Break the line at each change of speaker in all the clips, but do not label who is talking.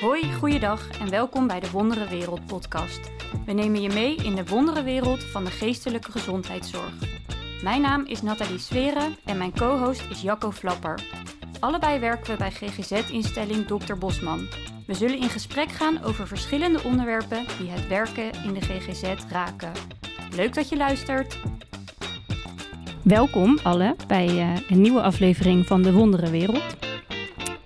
Hoi, goeiedag en welkom bij de Wondere Wereld podcast. We nemen je mee in de wondere wereld van de geestelijke gezondheidszorg. Mijn naam is Nathalie Sweren en mijn co-host is Jacco Flapper. Allebei werken we bij GGZ-instelling Dr. Bosman. We zullen in gesprek gaan over verschillende onderwerpen die het werken in de GGZ raken. Leuk dat je luistert. Welkom alle bij uh, een nieuwe aflevering van de Wondere Wereld.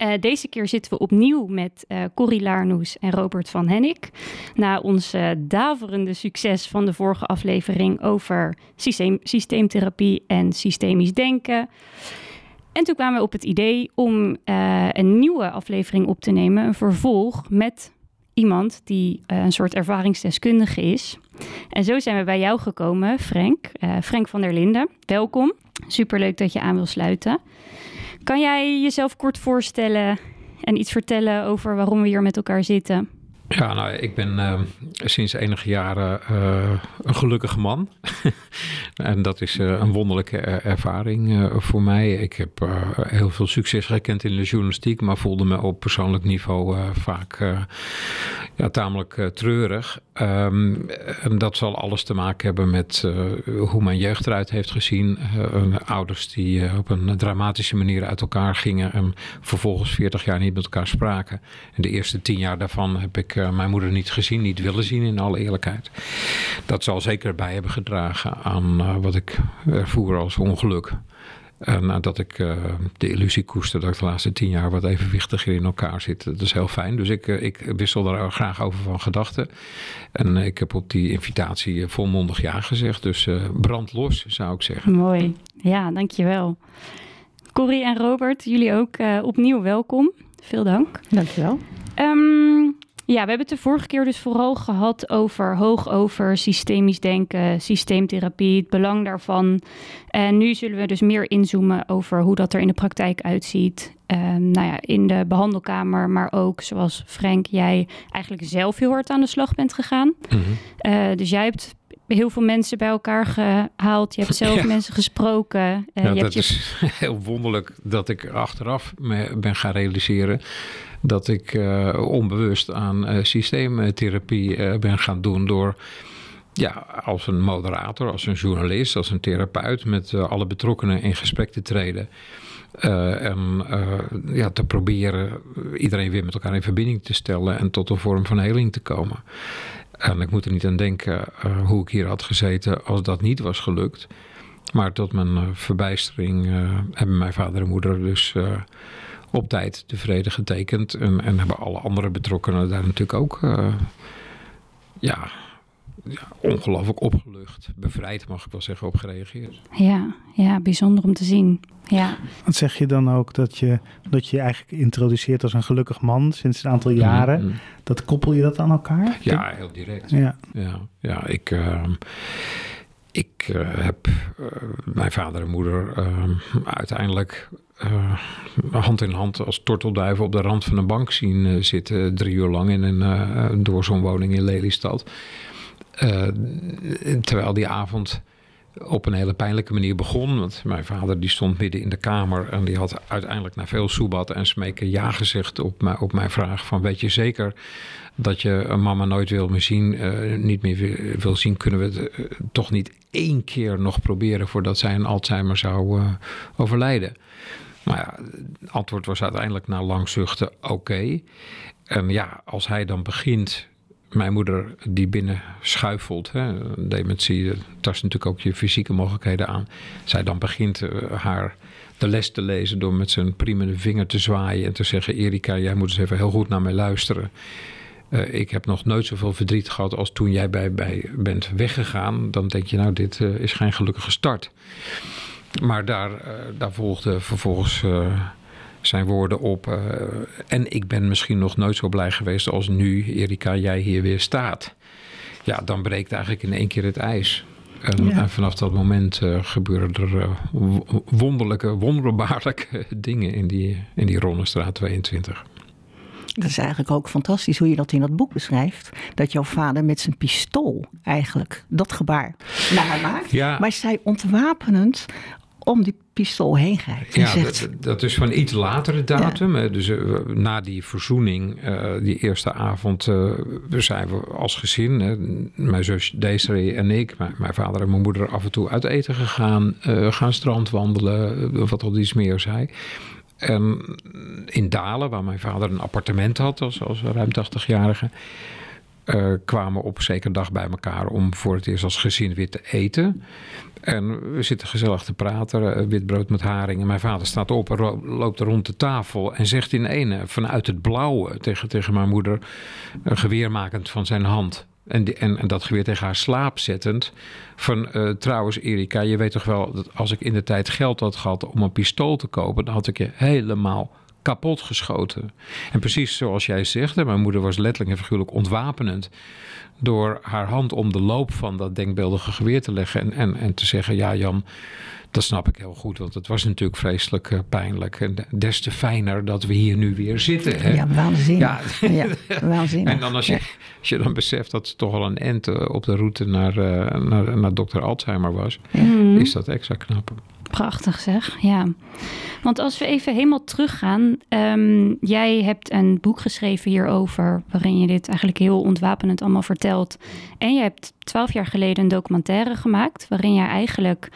Uh, deze keer zitten we opnieuw met uh, Corrie Laarnoes en Robert van Hennik. Na ons uh, daverende succes van de vorige aflevering over systeem, systeemtherapie en systemisch denken. En toen kwamen we op het idee om een nieuwe aflevering op te nemen, een vervolg met iemand die een soort ervaringsdeskundige is. En zo zijn we bij jou gekomen, Frank. Frank van der Linden, welkom. Superleuk dat je aan wil sluiten. Kan jij jezelf kort voorstellen en iets vertellen over waarom we hier met elkaar zitten?
Ja, nou, ik ben uh, sinds enige jaren uh, een gelukkige man. en dat is uh, een wonderlijke ervaring voor mij. Ik heb heel veel succes gekend in de journalistiek, maar voelde me op persoonlijk niveau vaak ja, tamelijk treurig. Um, en dat zal alles te maken hebben met hoe mijn jeugd eruit heeft gezien. ouders die op een dramatische manier uit elkaar gingen en vervolgens 40 jaar niet met elkaar spraken. En de eerste 10 jaar daarvan heb ik mijn moeder niet gezien, niet willen zien in alle eerlijkheid. Dat zal zeker bij hebben gedragen aan wat ik ervoer als ongeluk. En nadat ik uh, de illusie koester dat ik de laatste tien jaar wat evenwichtiger in elkaar zit. Dat is heel fijn. Dus ik, ik wissel daar graag over van gedachten. En ik heb op die invitatie volmondig ja gezegd. Dus brand los, zou ik zeggen.
Mooi. Ja, dankjewel. Corrie en Robert, jullie ook opnieuw welkom. Veel dank.
Dankjewel.
Um, ja, we hebben het de vorige keer dus vooral gehad over hoog over systemisch denken, systeemtherapie, het belang daarvan. En nu zullen we dus meer inzoomen over hoe dat er in de praktijk uitziet. Um, nou ja, in de behandelkamer, maar ook zoals Frank, jij eigenlijk zelf heel hard aan de slag bent gegaan. Mm -hmm. uh, dus jij hebt heel veel mensen bij elkaar gehaald. Je hebt zelf ja. mensen gesproken.
Uh, ja, dat je... is heel wonderlijk dat ik achteraf me ben gaan realiseren dat ik uh, onbewust aan uh, systeemtherapie uh, ben gaan doen door ja, als een moderator, als een journalist, als een therapeut met alle betrokkenen in gesprek te treden. en ja, te proberen iedereen weer met elkaar in verbinding te stellen en tot een vorm van heling te komen. En ik moet er niet aan denken hoe ik hier had gezeten als dat niet was gelukt. Maar tot mijn verbijstering hebben mijn vader en moeder dus op tijd de vrede getekend. En, en hebben alle andere betrokkenen daar natuurlijk ook uh, ja, ja, ongelooflijk opgelucht, bevrijd mag ik wel zeggen, op gereageerd.
Ja, ja, bijzonder om te zien. Ja.
Wat zeg je dan ook dat je, dat je eigenlijk introduceert als een gelukkig man sinds een aantal jaren? Mm, Dat koppel je dat aan elkaar?
Ja, heel direct. Ja, ja, ja ik. Uh, ik uh, heb uh, mijn vader en moeder uiteindelijk hand in hand als tortelduiven op de rand van een bank zien zitten. Drie uur lang in een doorzoomwoning in Lelystad. terwijl die avond op een hele pijnlijke manier begon. Want mijn vader die stond midden in de kamer en die had uiteindelijk na veel soebat en smeken ja gezegd op, mijn, op mijn vraag van weet je zeker dat je mama nooit wil meer zien, niet meer wil zien, kunnen we het toch niet één keer nog proberen voordat zij een Alzheimer zou overlijden. Maar ja, het antwoord was uiteindelijk na lang zuchten oké. En ja, als hij dan begint mijn moeder die binnen schuifelt, hè, dementie tast natuurlijk ook je fysieke mogelijkheden aan. Zij dan begint uh, haar de les te lezen door met zijn priemende vinger te zwaaien en te zeggen: Erika, jij moet eens even heel goed naar mij luisteren. Uh, ik heb nog nooit zoveel verdriet gehad als toen jij bij mij bent weggegaan. Dan denk je, nou, dit uh, is geen gelukkige start. Maar daar, uh, daar volgde vervolgens zijn woorden op. Uh, en ik ben misschien nog nooit zo blij geweest als nu, Erika, jij hier weer staat. Ja, dan breekt eigenlijk in één keer het ijs. En, ja. en vanaf dat moment uh, gebeuren er uh, wonderlijke, wonderbaarlijke dingen in die, in die Ronnestraat 22.
Dat is eigenlijk ook fantastisch hoe je dat in dat boek beschrijft. Dat jouw vader met zijn pistool eigenlijk dat gebaar naar haar maakt.
Ja.
Maar zij ontwapenend om die pistool heen grijpt.
Ja, zegt... dat, is van iets latere datum. Dus na die verzoening, die eerste avond, zijn we als gezin, mijn zus Desiree en ik, mijn, vader en mijn moeder af en toe uit eten gegaan, gaan strandwandelen, wat al iets meer zei. En in Dalen, waar mijn vader een appartement had als, als ruim 80-jarige, uh, kwamen op zeker dag bij elkaar om voor het eerst als gezin weer te eten. En we zitten gezellig te praten, uh, witbrood met haring. En mijn vader staat op loopt rond de tafel en zegt in ene vanuit het blauwe tegen, tegen mijn moeder, uh, geweermakend van zijn hand. En, en, en, dat geweer tegen haar slaap zettend. Van uh, trouwens, Erika, je weet toch wel dat als ik in de tijd geld had gehad om een pistool te kopen, dan had ik je helemaal kapot geschoten. En precies zoals jij zegt, mijn moeder was letterlijk en figuurlijk ontwapenend. Door haar hand om de loop van dat denkbeeldige geweer te leggen. En, en, en te zeggen: Ja, Jan, dat snap ik heel goed. Want het was natuurlijk vreselijk uh, pijnlijk. En des te fijner dat we hier nu weer zitten. Hè?
Ja, waanzinnig. Ja. ja waanzinnig.
En dan als je, als je dan beseft dat het toch al een end op de route naar, uh, naar, naar dokter Alzheimer was, is dat extra knap.
Prachtig zeg, ja. Want als we even helemaal teruggaan. Um, jij hebt een boek geschreven hierover, waarin je dit eigenlijk heel ontwapenend allemaal vertelt. En je hebt twaalf jaar geleden een documentaire gemaakt, waarin je eigenlijk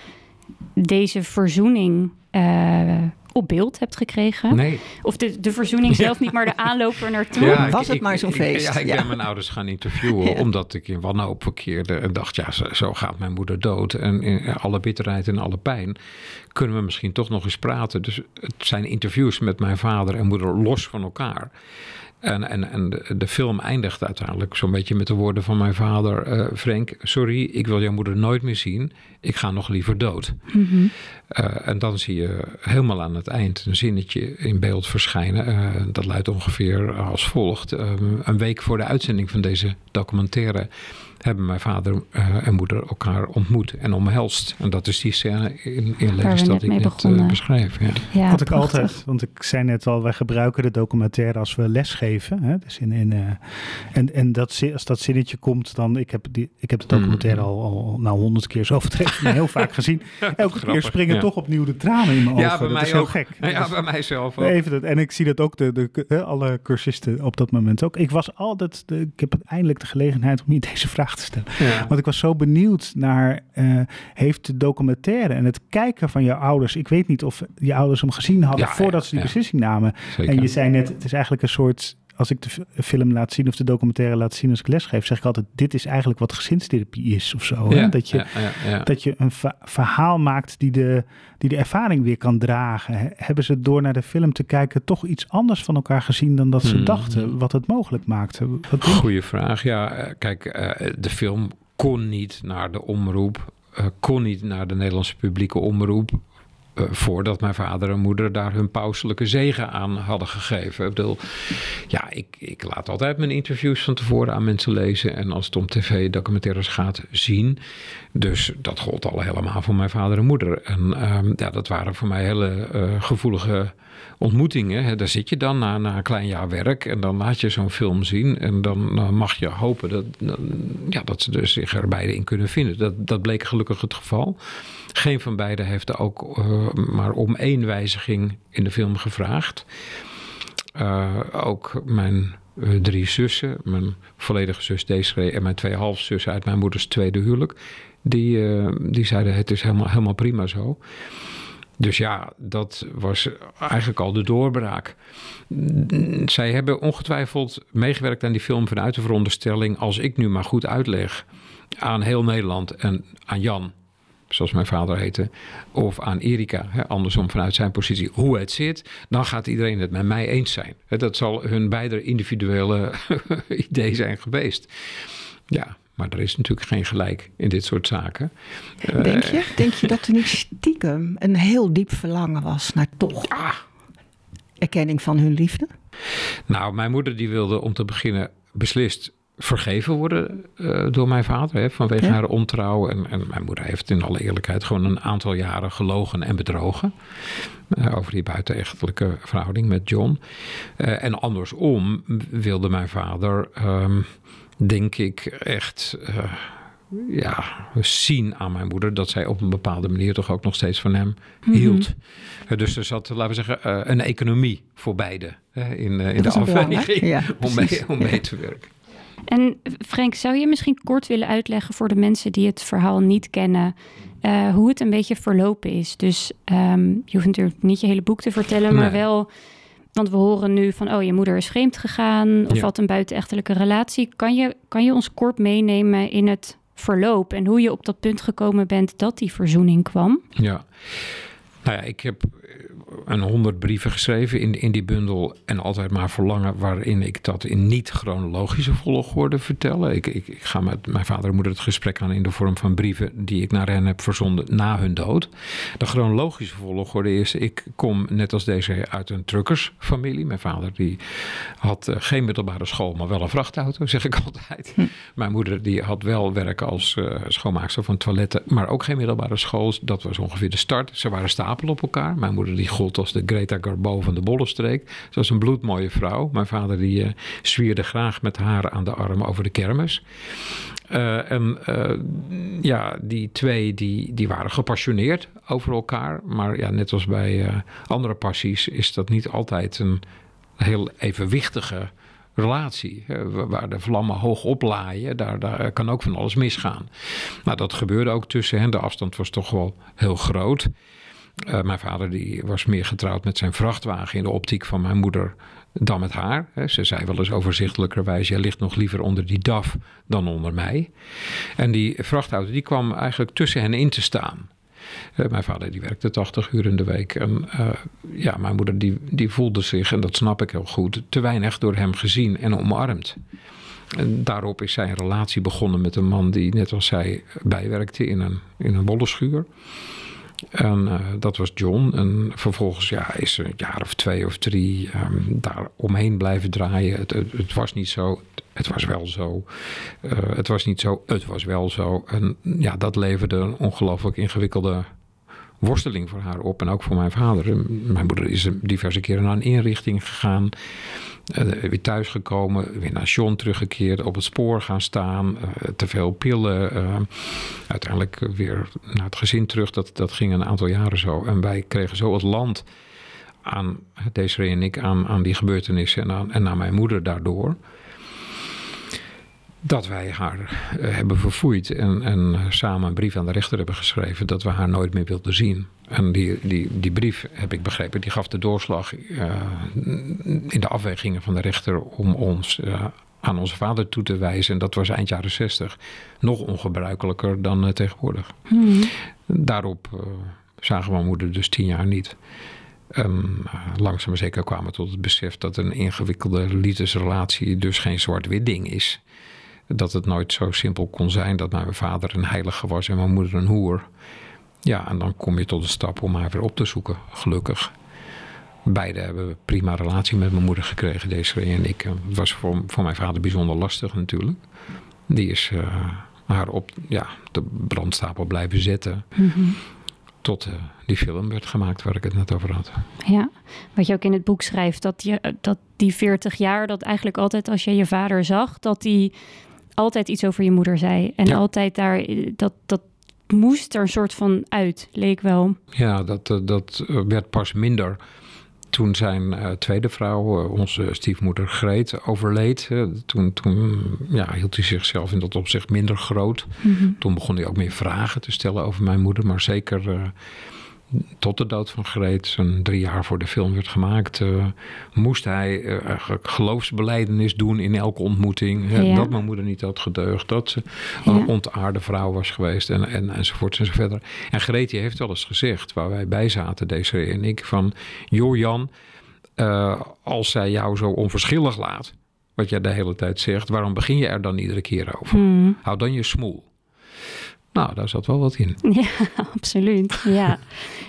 deze verzoening uh, op beeld hebt gekregen.
Nee.
Of de, de verzoening zelf niet, maar de aanloop er naartoe. Ja,
Was het maar zo'n feest.
ja, ik ben mijn ouders gaan interviewen omdat ik in wanhoop verkeerde en dacht, ja, zo, zo, gaat mijn moeder dood. En in alle bitterheid en alle pijn kunnen we misschien toch nog eens praten. Dus het zijn interviews met mijn vader en moeder los van elkaar. En, en, en de, de film eindigt uiteindelijk zo'n beetje met de woorden van mijn vader: uh, Frank, sorry, ik wil jouw moeder nooit meer zien. Ik ga nog liever dood. Mm en dan zie je helemaal aan het eind een zinnetje in beeld verschijnen. Uh, dat luidt ongeveer als volgt: Een week voor de uitzending van deze documentaire hebben mijn vader uh, en moeder elkaar ontmoet en omhelst. En dat is die scène in, in Lelystad die ik net uh, beschrijf. Ja.
ja Wat ik altijd, want ik zei net al, wij gebruiken de documentaire als we lesgeven. Hè? Dus in, in, uh, en en dat, als dat zinnetje komt, dan, ik heb, die, ik heb de documentaire mm. al, al nou honderd keer zo vertreden, heel vaak gezien. Elke keer springen ja. toch opnieuw de tranen in mijn ogen. Ja, bij dat mij is heel ook. gek.
Ja, bij mij zelf ook.
Even dat, en ik zie dat ook, de, de, de, alle cursisten op dat moment ook. Ik was altijd, de, ik heb eindelijk de gelegenheid om niet deze vraag te stellen. Ja. Want ik was zo benieuwd naar, uh, heeft de documentaire en het kijken van je ouders, ik weet niet of je ouders hem gezien hadden ja, voordat ze die beslissing namen. Zeker. En je zei net, het is eigenlijk een soort als ik de film laat zien of de documentaire laat zien als ik lesgeef, zeg ik altijd: dit is eigenlijk wat gezinstherapie is of zo. Ja, dat, je, ja, ja, dat je een verhaal maakt die de, die de ervaring weer kan dragen. Hebben ze door naar de film te kijken toch iets anders van elkaar gezien dan dat ze hmm. dachten, wat het mogelijk maakte?
Goeie vraag. Ja, eh, kijk, uh, de film kon niet naar de omroep, uh, kon niet naar de Nederlandse publieke omroep uh, voordat mijn vader en moeder daar hun pauselijke zegen aan hadden gegeven. Ik bedoel, ja, ik, ik laat altijd mijn interviews van tevoren aan mensen lezen en als het om tv-documentaires gaat zien. Dus dat gold al helemaal voor mijn vader en moeder. En um, ja, dat waren voor mij hele uh, gevoelige ontmoetingen. Hè. Daar zit je dan na, na een klein jaar werk en dan laat je zo'n film zien. En dan, mag je hopen dat, ja, dat ze er zich er beide in kunnen vinden. Dat, dat bleek gelukkig het geval. Geen van beiden heeft er ook uh, maar om één wijziging in de film gevraagd. Uh, ook mijn uh, drie zussen, mijn volledige zus Desiree en mijn twee halfzussen uit mijn moeders tweede huwelijk, die, die zeiden het is helemaal, helemaal prima zo. Dus ja, dat was eigenlijk al de doorbraak. Zij hebben ongetwijfeld meegewerkt aan die film vanuit de veronderstelling: als ik nu maar goed uitleg aan heel Nederland en aan Jan, zoals mijn vader heette, of aan Erika, hè, andersom vanuit zijn positie, hoe het zit, dan gaat iedereen het met mij eens zijn. Dat zal hun beide individuele idee zijn geweest. Ja, maar er is natuurlijk geen gelijk in dit soort zaken.
Denk je? Uh, Denk je dat er niet stiekem een heel diep verlangen was naar toch ah. erkenning van hun liefde?
Nou, mijn moeder die wilde om te beginnen beslist vergeven worden uh, door mijn vader hè, vanwege ja. haar ontrouw. En, en, mijn moeder heeft in alle eerlijkheid gewoon een aantal jaren gelogen en bedrogen. Uh, over die buitenechtelijke verhouding met John. Uh, en andersom wilde mijn vader, um, denk ik, echt ja, zien aan mijn moeder dat zij op een bepaalde manier toch ook nog steeds van hem hield. Uh, dus er zat, laten we zeggen, uh, een economie voor beide in, in de afweging
ja,
om, mee, om mee te werken.
En Frank, zou je misschien kort willen uitleggen voor de mensen die het verhaal niet kennen, uh, hoe het een beetje verlopen is? Dus um, je hoeft natuurlijk niet je hele boek te vertellen, maar nee. wel, want we horen nu van, oh, je moeder is vreemd gegaan of
Ja.
had een buitenechtelijke relatie. Kan je, kan je ons kort meenemen in het verloop en hoe je op dat punt gekomen bent dat die verzoening kwam?
Ja. Nou ja, ik heb een honderd brieven geschreven in, in die bundel. En altijd maar verlangen waarin ik dat in niet-chronologische volgorde vertel. Ik, ik, ik ga met mijn vader en moeder het gesprek aan in de vorm van brieven die ik naar hen heb verzonden na hun dood. De chronologische volgorde is, ik kom net als deze uit een truckersfamilie. Mijn vader die had uh, geen middelbare school, maar wel een vrachtauto, zeg ik altijd. Hm. Mijn moeder die had wel werk als uh, schoonmaakster van toiletten, maar ook geen middelbare school. Dat was ongeveer de start. Ze waren op elkaar. Mijn moeder die gold als de Greta Garbo van de Bollenstreek. Ze was een bloedmooie vrouw. Mijn vader die uh, zwierde graag met haar aan de arm over de kermis. Uh, en uh, ja, die twee die, die waren gepassioneerd over elkaar. Maar ja, net als bij andere passies is dat niet altijd een heel evenwichtige relatie. Waar de vlammen hoog oplaaien, daar, daar kan ook van alles misgaan. Nou, dat gebeurde ook tussen hen. De afstand was toch wel heel groot. Uh, mijn vader die was meer getrouwd met zijn vrachtwagen in de optiek van mijn moeder dan met haar. Ze zei wel eens overzichtelijkerwijs: jij ligt nog liever onder die DAF dan onder mij. En die vrachtauto die kwam eigenlijk tussen hen in te staan. Uh, mijn vader die werkte 80 uur in de week. En uh, ja, mijn moeder die, die voelde zich, en dat snap ik heel goed, te weinig door hem gezien en omarmd. En daarop is zij een relatie begonnen met een man die, net als zij, bijwerkte in een, in een bollenschuur. En uh, dat was John. En vervolgens ja, is er een jaar of twee of drie um, daar omheen blijven draaien. Het, het, was niet zo. Het was wel zo. Uh, het was niet zo. Het was wel zo. En ja, dat leverde een ongelooflijk ingewikkelde worsteling voor haar op. En ook voor mijn vader. Mijn moeder is diverse keren naar een inrichting gegaan. Uh, weer thuisgekomen, weer naar John teruggekeerd, op het spoor gaan staan, uh, te veel pillen. Uiteindelijk weer naar het gezin terug. Dat, dat ging een aantal jaren zo. En wij kregen zo het land aan, Desiree en ik, aan, aan die gebeurtenissen en aan, en aan mijn moeder daardoor. Dat wij haar hebben verfoeid en, en samen een brief aan de rechter hebben geschreven dat we haar nooit meer wilden zien. En die, die, die brief, heb ik begrepen, die gaf de doorslag uh, in de afwegingen van de rechter om ons uh, aan onze vader toe te wijzen. En dat was eind jaren 60 nog ongebruikelijker dan uh, tegenwoordig.
Hmm.
Daarop zagen mijn moeder dus tien jaar niet. Um, langzaam maar zeker kwamen we tot het besef dat een ingewikkelde liefdesrelatie dus geen zwart-wit ding is. Dat het nooit zo simpel kon zijn dat mijn vader een heilige was en mijn moeder een hoer. Ja, en dan kom je tot de stap om haar weer op te zoeken, gelukkig. Beide hebben een prima relatie met mijn moeder gekregen, Desiree en ik. Het was voor, voor mijn vader bijzonder lastig natuurlijk. Die is uh, haar op ja, de brandstapel blijven zetten.
Mm -hmm.
Tot uh, die film werd gemaakt waar ik het net over had.
Ja, wat je ook in het boek schrijft, dat, je, dat die 40 jaar, dat eigenlijk altijd als je je vader zag, dat die altijd iets over je moeder zei. En ja. altijd daar, dat, dat moest er een soort van uit, leek wel.
Ja, dat, dat werd pas minder toen zijn uh, tweede vrouw, onze stiefmoeder Greet, overleed. Toen toen ja, hield hij zichzelf in dat opzicht minder groot.
Mm -hmm.
Toen begon hij ook meer vragen te stellen over mijn moeder. Maar zeker eh, tot de dood van Greet, zo'n drie jaar voor de film werd gemaakt, uh, moest hij uh, eigenlijk geloofsbeleidenis doen in elke ontmoeting.
Ja.
Dat mijn moeder niet had gedeugd, dat ze een ontaarde vrouw was geweest en, en, enzovoort enzoverder. En Greet die heeft wel eens gezegd, waar wij bij zaten, deze en ik, van joh Jan, uh, als zij jou zo onverschillig laat, wat jij de hele tijd zegt, waarom begin je er dan iedere keer over?
Mm.
Hou dan je smoel. Nou, daar zat wel wat in.
Ja, absoluut. Ja.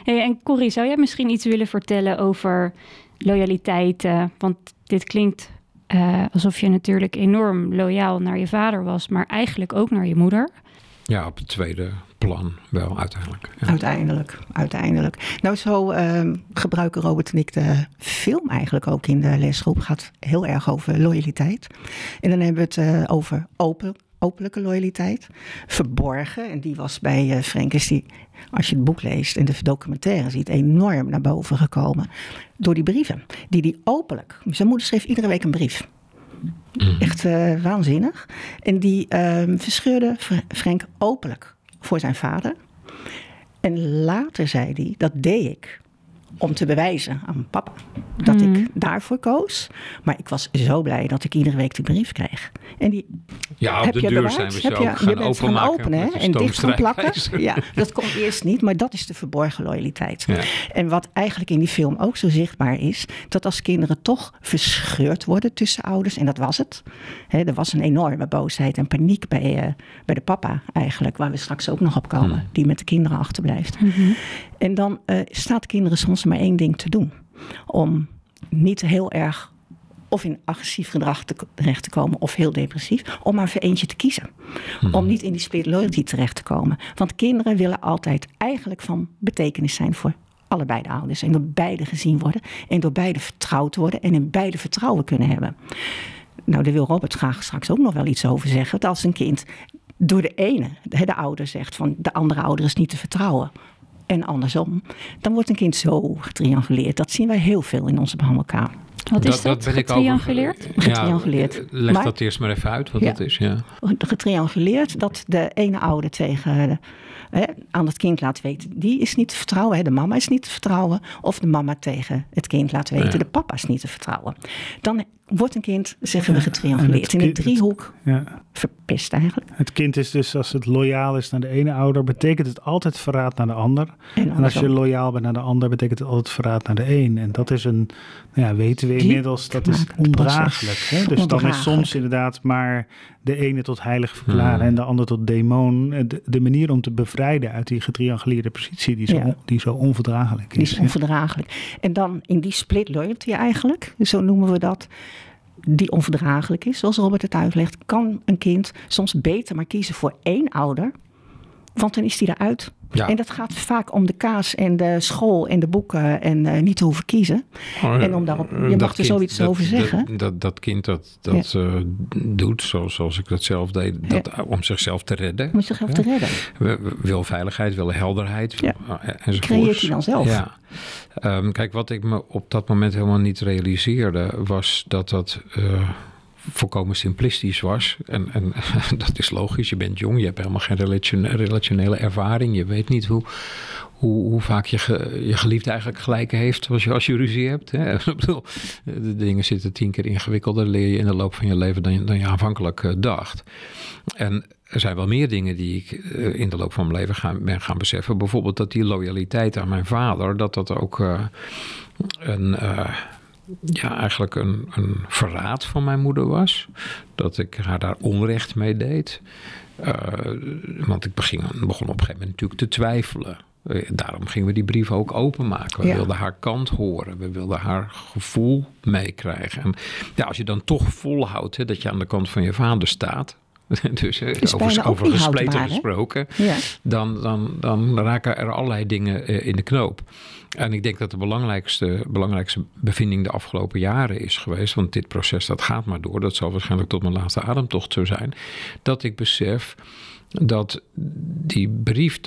Hey, en Corrie, zou jij misschien iets willen vertellen over loyaliteit? Uh, want dit klinkt uh, alsof je natuurlijk enorm loyaal naar je vader was, maar eigenlijk ook naar je moeder.
Ja, op het tweede plan wel uiteindelijk. Ja.
Uiteindelijk, uiteindelijk. Nou, zo uh, gebruiken Robert en ik de film eigenlijk ook in de lesgroep. Gaat heel erg over loyaliteit. En dan hebben we het uh, over open openlijke loyaliteit. Verborgen, en die was bij uh, Frank, is die, als je het boek leest en de documentaire ziet, enorm naar boven gekomen. Door die brieven, die die openlijk. Zijn moeder schreef iedere week een brief. Mm. Echt uh, waanzinnig. En die uh, verscheurde Frank openlijk voor zijn vader. En later zei hij, dat deed ik om te bewijzen aan papa dat ik mhm. daarvoor koos. Maar ik was zo blij dat ik iedere week die brief kreeg. En die
ja, op
heb
de
je
deur
bewaard.
zijn we
heb
zo
je,
gaan
je bent
openmaken.
gaan openen en dicht gaan plakken. Ja, dat kon eerst niet, maar dat is de verborgen loyaliteit.
Ja.
En wat eigenlijk in die film ook zo zichtbaar is, dat als kinderen toch verscheurd worden tussen ouders, en dat was het. Hè, er was een enorme boosheid en paniek bij, uh, bij de papa eigenlijk, waar we straks ook nog op komen,
Hmm.
die met de kinderen achterblijft.
Mhm.
En dan uh, staat kinderen soms maar één ding te doen. Om niet heel erg of in agressief gedrag te, terecht te komen of heel depressief. Om maar voor eentje te kiezen.
Mhm.
Om niet in die split loyalty terecht te komen. Want kinderen willen altijd eigenlijk van betekenis zijn voor allebei de ouders. En door beide gezien worden. En door beide vertrouwd worden. En in beide vertrouwen kunnen hebben. Nou, daar wil Robert graag straks ook nog wel iets over zeggen. Dat als een kind door de ene, de, de ouder zegt van de andere ouder is niet te vertrouwen en andersom, dan wordt een kind zo getrianguleerd. Dat zien wij heel veel in onze behandelkamer.
Wat is dat?
ik
Getrianguleerd?
over-
Getrianguleerd.
Ja, leg
Maar-
dat eerst maar even uit wat
Ja.
dat is. Ja.
Getrianguleerd, dat de ene ouder tegen de, hè, aan het kind laat weten, die is niet te vertrouwen. Hè, de mama is niet te vertrouwen. Of de mama tegen het kind laat weten,
Ja.
de papa is niet te vertrouwen. Dan wordt een kind, zeggen we, getrianguleerd. In een driehoek
Ja.
verpest eigenlijk.
Het kind is dus, als het loyaal is naar de ene ouder, betekent het altijd verraad naar de ander.
En
En als je loyaal bent naar de ander, betekent het altijd verraad naar de een. En dat is een, nou ja, weten we inmiddels, dat is ondraaglijk. Hè? Dus dan is soms inderdaad maar de ene tot heilig verklaren
Hmm.
en de ander tot demon. Eh, De, de manier om te bevrijden uit die getrianguleerde positie, die zo,
Ja.
die zo onverdraaglijk
Die
is.
is onverdraaglijk. En dan in die split loyalty eigenlijk, zo noemen we dat, die onverdraaglijk is, zoals Robert het uitlegt, kan een kind soms beter maar kiezen voor één ouder, want dan is die eruit.
Ja.
En dat gaat vaak om de kaas en de school en de boeken en eh, niet te hoeven kiezen. En om daarop- je mag
Oh,
er
kind-
zoiets
dat-
over zeggen.
Dat, dat, dat kind dat, dat eh, doet, zoals, zoals ik dat zelf deed, dat, om zichzelf te redden.
Om jezelf te redden.
Wil veiligheid, wil helderheid.
Ja.
enzovoorts.
Creëert hij dan zelf?
Ja. Ehm, kijk, wat ik me op dat moment helemaal niet realiseerde, was dat dat eh, volkomen simplistisch was. En, en dat is logisch, je bent jong, je hebt helemaal geen relatione- relationele ervaring. Je weet niet hoe, hoe, hoe vaak je, je geliefde eigenlijk gelijk heeft als je, als je ruzie hebt. Hè? Ik bedoel, de dingen zitten tien keer ingewikkelder, leer je in de loop van je leven dan je, dan aanvankelijk eh, dacht. En er zijn wel meer dingen die ik eh, in de loop van mijn leven gaan, ben gaan beseffen. Bijvoorbeeld dat die loyaliteit aan mijn vader, dat dat ook eh, een, ja, eigenlijk een, een verraad van mijn moeder was. Dat ik haar daar onrecht mee deed. Eh, want ik begin, begon op een gegeven moment natuurlijk te twijfelen. Eh, Daarom gingen we die brief ook openmaken. We
Ja.
wilden haar kant horen. We wilden haar gevoel meekrijgen. En ja, als je dan toch volhoudt hè, dat je aan de kant van je vader staat. Dus
Is
over, over gespleten gesproken
Ja.
dan, dan, dan raken er allerlei dingen eh, in de knoop. En ik denk dat de belangrijkste, belangrijkste bevinding de afgelopen jaren is geweest, want dit proces dat gaat maar door, dat zal waarschijnlijk tot mijn laatste ademtocht zo zijn, dat ik besef dat die brief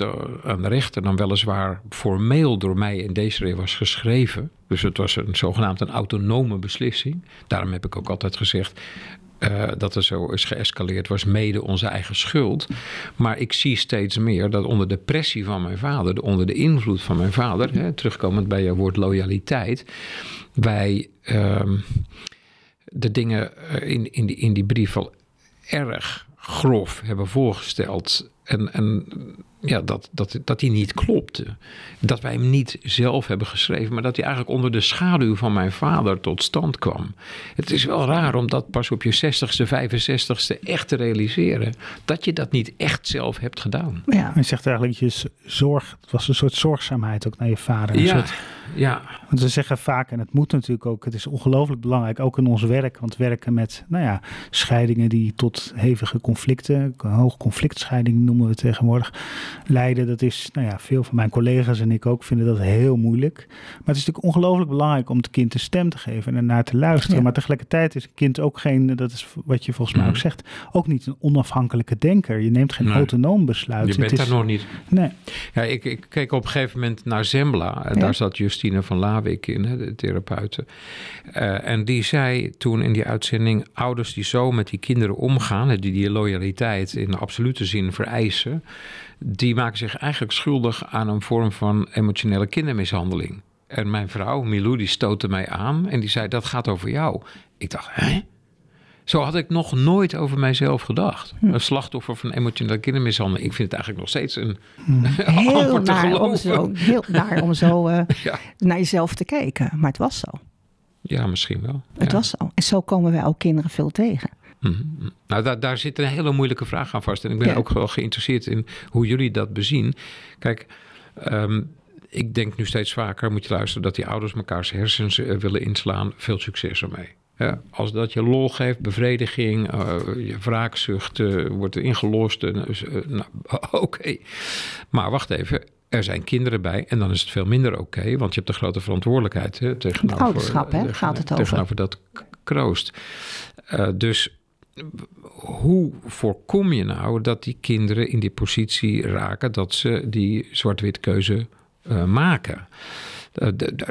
aan de rechter dan weliswaar formeel door mij in deze was geschreven. Dus het was een zogenaamd een autonome beslissing. Daarom heb ik ook altijd gezegd, eh, dat er zo is geëscaleerd, was mede onze eigen schuld. Maar ik zie steeds meer dat onder de pressie van mijn vader, onder de invloed van mijn vader, hè, terugkomend bij jouw woord loyaliteit, wij ehm, de dingen eh, in, in, die, in die brief wel erg grof hebben voorgesteld. En, en ja, dat, dat, dat die niet klopte. Dat wij hem niet zelf hebben geschreven, maar dat hij eigenlijk onder de schaduw van mijn vader tot stand kwam. Het is wel raar om dat pas op je 60ste, 65ste echt te realiseren. Dat je dat niet echt zelf hebt gedaan.
Ja.
Hij zegt eigenlijk, je zorg, het was een soort zorgzaamheid ook naar je vader. Een
Ja,
soort-
ja,
want we zeggen vaak, en het moet natuurlijk ook, het is ongelooflijk belangrijk, ook in ons werk. Want werken met, nou ja, scheidingen die tot hevige conflicten, hoog conflictscheiding noemen we tegenwoordig, leiden. Dat is, nou ja, veel van mijn collega's en ik ook vinden dat heel moeilijk. Maar het is natuurlijk ongelooflijk belangrijk om het kind een stem te geven en ernaar te luisteren. Maar tegelijkertijd is een kind ook geen, dat is wat je volgens mij ook mhm. zegt, ook niet een onafhankelijke denker. Je neemt geen autonoom besluit.
Je bent daar nog niet. Nee. Ja, ik, ik keek op een gegeven moment naar Zembla. Ja? Daar zat Justine van Lawik in, de therapeuten. Uh, en die zei toen in die uitzending: ouders die zo met die kinderen omgaan, die die loyaliteit in absolute zin vereisen, die maken zich eigenlijk schuldig aan een vorm van emotionele kindermishandeling. En mijn vrouw, Milou, die stootte mij aan en die zei: Dat gaat over jou. Ik dacht, hè? Zo had ik nog nooit over mijzelf gedacht. Hm. Een slachtoffer van emotionele kindermishandeling. Ik vind het eigenlijk nog steeds een hm.
heel naar om zo, heel naar om zo uh, naar jezelf te kijken. Maar het was zo.
Ja, misschien wel.
Het was zo. En zo komen wij ook kinderen veel tegen.
Mhm. Nou, daar, daar zit een hele moeilijke vraag aan vast. En ik ben ook wel geïnteresseerd in hoe jullie dat bezien. Kijk, ehm, ik denk nu steeds vaker, moet je luisteren, dat die ouders mekaars hersens uh, willen inslaan. Veel succes ermee. Ja, als dat je lol geeft, bevrediging, uh, je wraakzucht uh, wordt ingelost. nou, oké. Maar wacht even, er zijn kinderen bij en dan is het veel minder oké, want je hebt een grote verantwoordelijkheid hè,
tegenover, ouderschap, hè, gaat het over.
tegenover dat kroost. Dus hoe voorkom je nou dat die kinderen in die positie raken dat ze die zwart-wit keuze maken? Uh,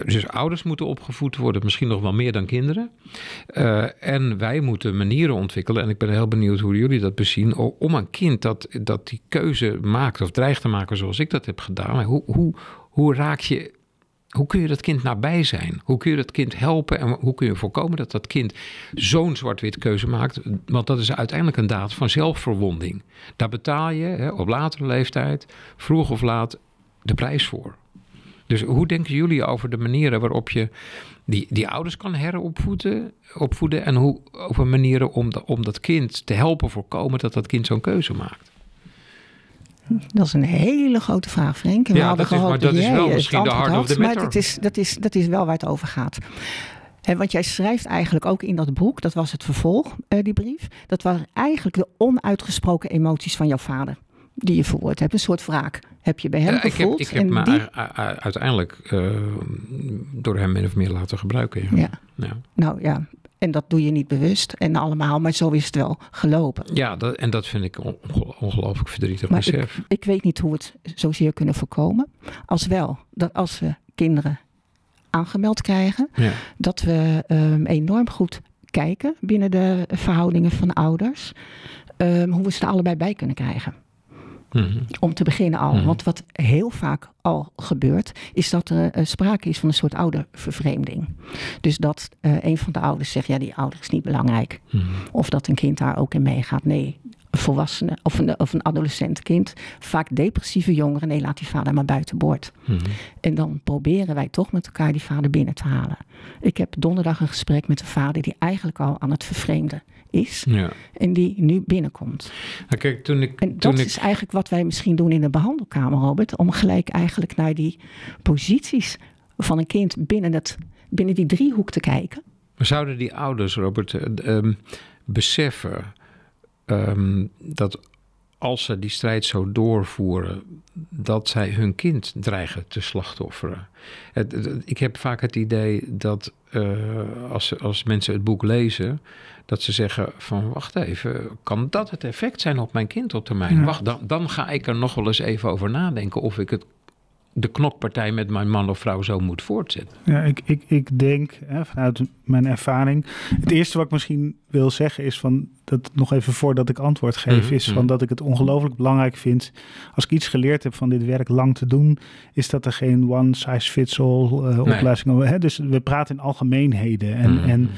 dus ouders moeten opgevoed worden, misschien nog wel meer dan kinderen. Uh, en wij moeten manieren ontwikkelen, en ik ben heel benieuwd hoe jullie dat bezien, om een kind dat, dat die keuze maakt of dreigt te maken zoals ik dat heb gedaan. Hoe, hoe, hoe raak je hoe kun je dat kind nabij zijn? Hoe kun je dat kind helpen en hoe kun je voorkomen dat dat kind zo'n zwart-wit keuze maakt? Want dat is uiteindelijk een daad van zelfverwonding. Daar betaal je hè, op latere leeftijd, vroeg of laat, de prijs voor. Dus hoe denken jullie over de manieren waarop je die, die ouders kan heropvoeden opvoeden, en hoe, over manieren om, om dat kind te helpen voorkomen dat dat kind zo'n keuze maakt?
Dat is een hele grote vraag, Frank.
Ja, dat is, maar dat is wel misschien de hard of the
matter. Maar dat is, dat, is, dat is wel waar het over gaat. want jij schrijft eigenlijk ook in dat boek, dat was het vervolg, uh, die brief. Dat waren eigenlijk de onuitgesproken emoties van jouw vader die je verwoord hebt. Een soort wraak heb je bij hem gevoeld.
Ik heb, ik heb me uiteindelijk uh, door hem min of meer laten gebruiken.
Ja. ja. Nou ja, en dat doe je niet bewust en allemaal, maar zo is het wel gelopen.
Ja, dat, en dat vind ik ongelooflijk verdrietig maar besef.
Ik, ik weet niet hoe we het zozeer kunnen voorkomen. Als wel, dat als we kinderen aangemeld krijgen, ja. dat we um, enorm goed kijken binnen de verhoudingen van ouders, um, hoe we ze er allebei bij kunnen krijgen. Mhm. Om te beginnen al. Mhm. Want wat heel vaak al gebeurt, is dat er uh, sprake is van een soort oudervervreemding. Dus dat uh, een van de ouders zegt, ja, die ouder is niet belangrijk. Mhm. Of dat een kind daar ook in meegaat. Nee, volwassene of een, of een adolescent kind, vaak depressieve jongeren, nee, laat die vader maar buiten boord. En dan proberen wij toch met elkaar die vader binnen te halen. Ik heb donderdag een gesprek met een vader die eigenlijk al aan het vervreemden is. Ja. En die nu binnenkomt.
Nou, kijk, toen ik,
en dat is eigenlijk wat wij misschien doen in de behandelkamer, Robert. Om gelijk eigenlijk naar die posities van een kind binnen, het, binnen die driehoek te kijken.
Maar zouden die ouders, Robert, uh, beseffen ehm, dat als ze die strijd zo doorvoeren, dat zij hun kind dreigen te slachtofferen. ik heb vaak het idee dat uh, als, als mensen het boek lezen, dat ze zeggen van wacht even, kan dat het effect zijn op mijn kind op termijn? Wacht, dan, dan ga ik er nog wel eens even over nadenken of ik het de knokpartij met mijn man of vrouw zo moet voortzetten.
Ja, ik, ik, ik denk hè, vanuit mijn ervaring. Het eerste wat ik misschien wil zeggen is van dat nog even voordat ik antwoord geef, mhm, is van mhm. dat ik het ongelooflijk belangrijk vind. Als ik iets geleerd heb van dit werk lang te doen, is dat er geen one size fits all uh, oplossing. Dus we praten in algemeenheden. En, mhm, en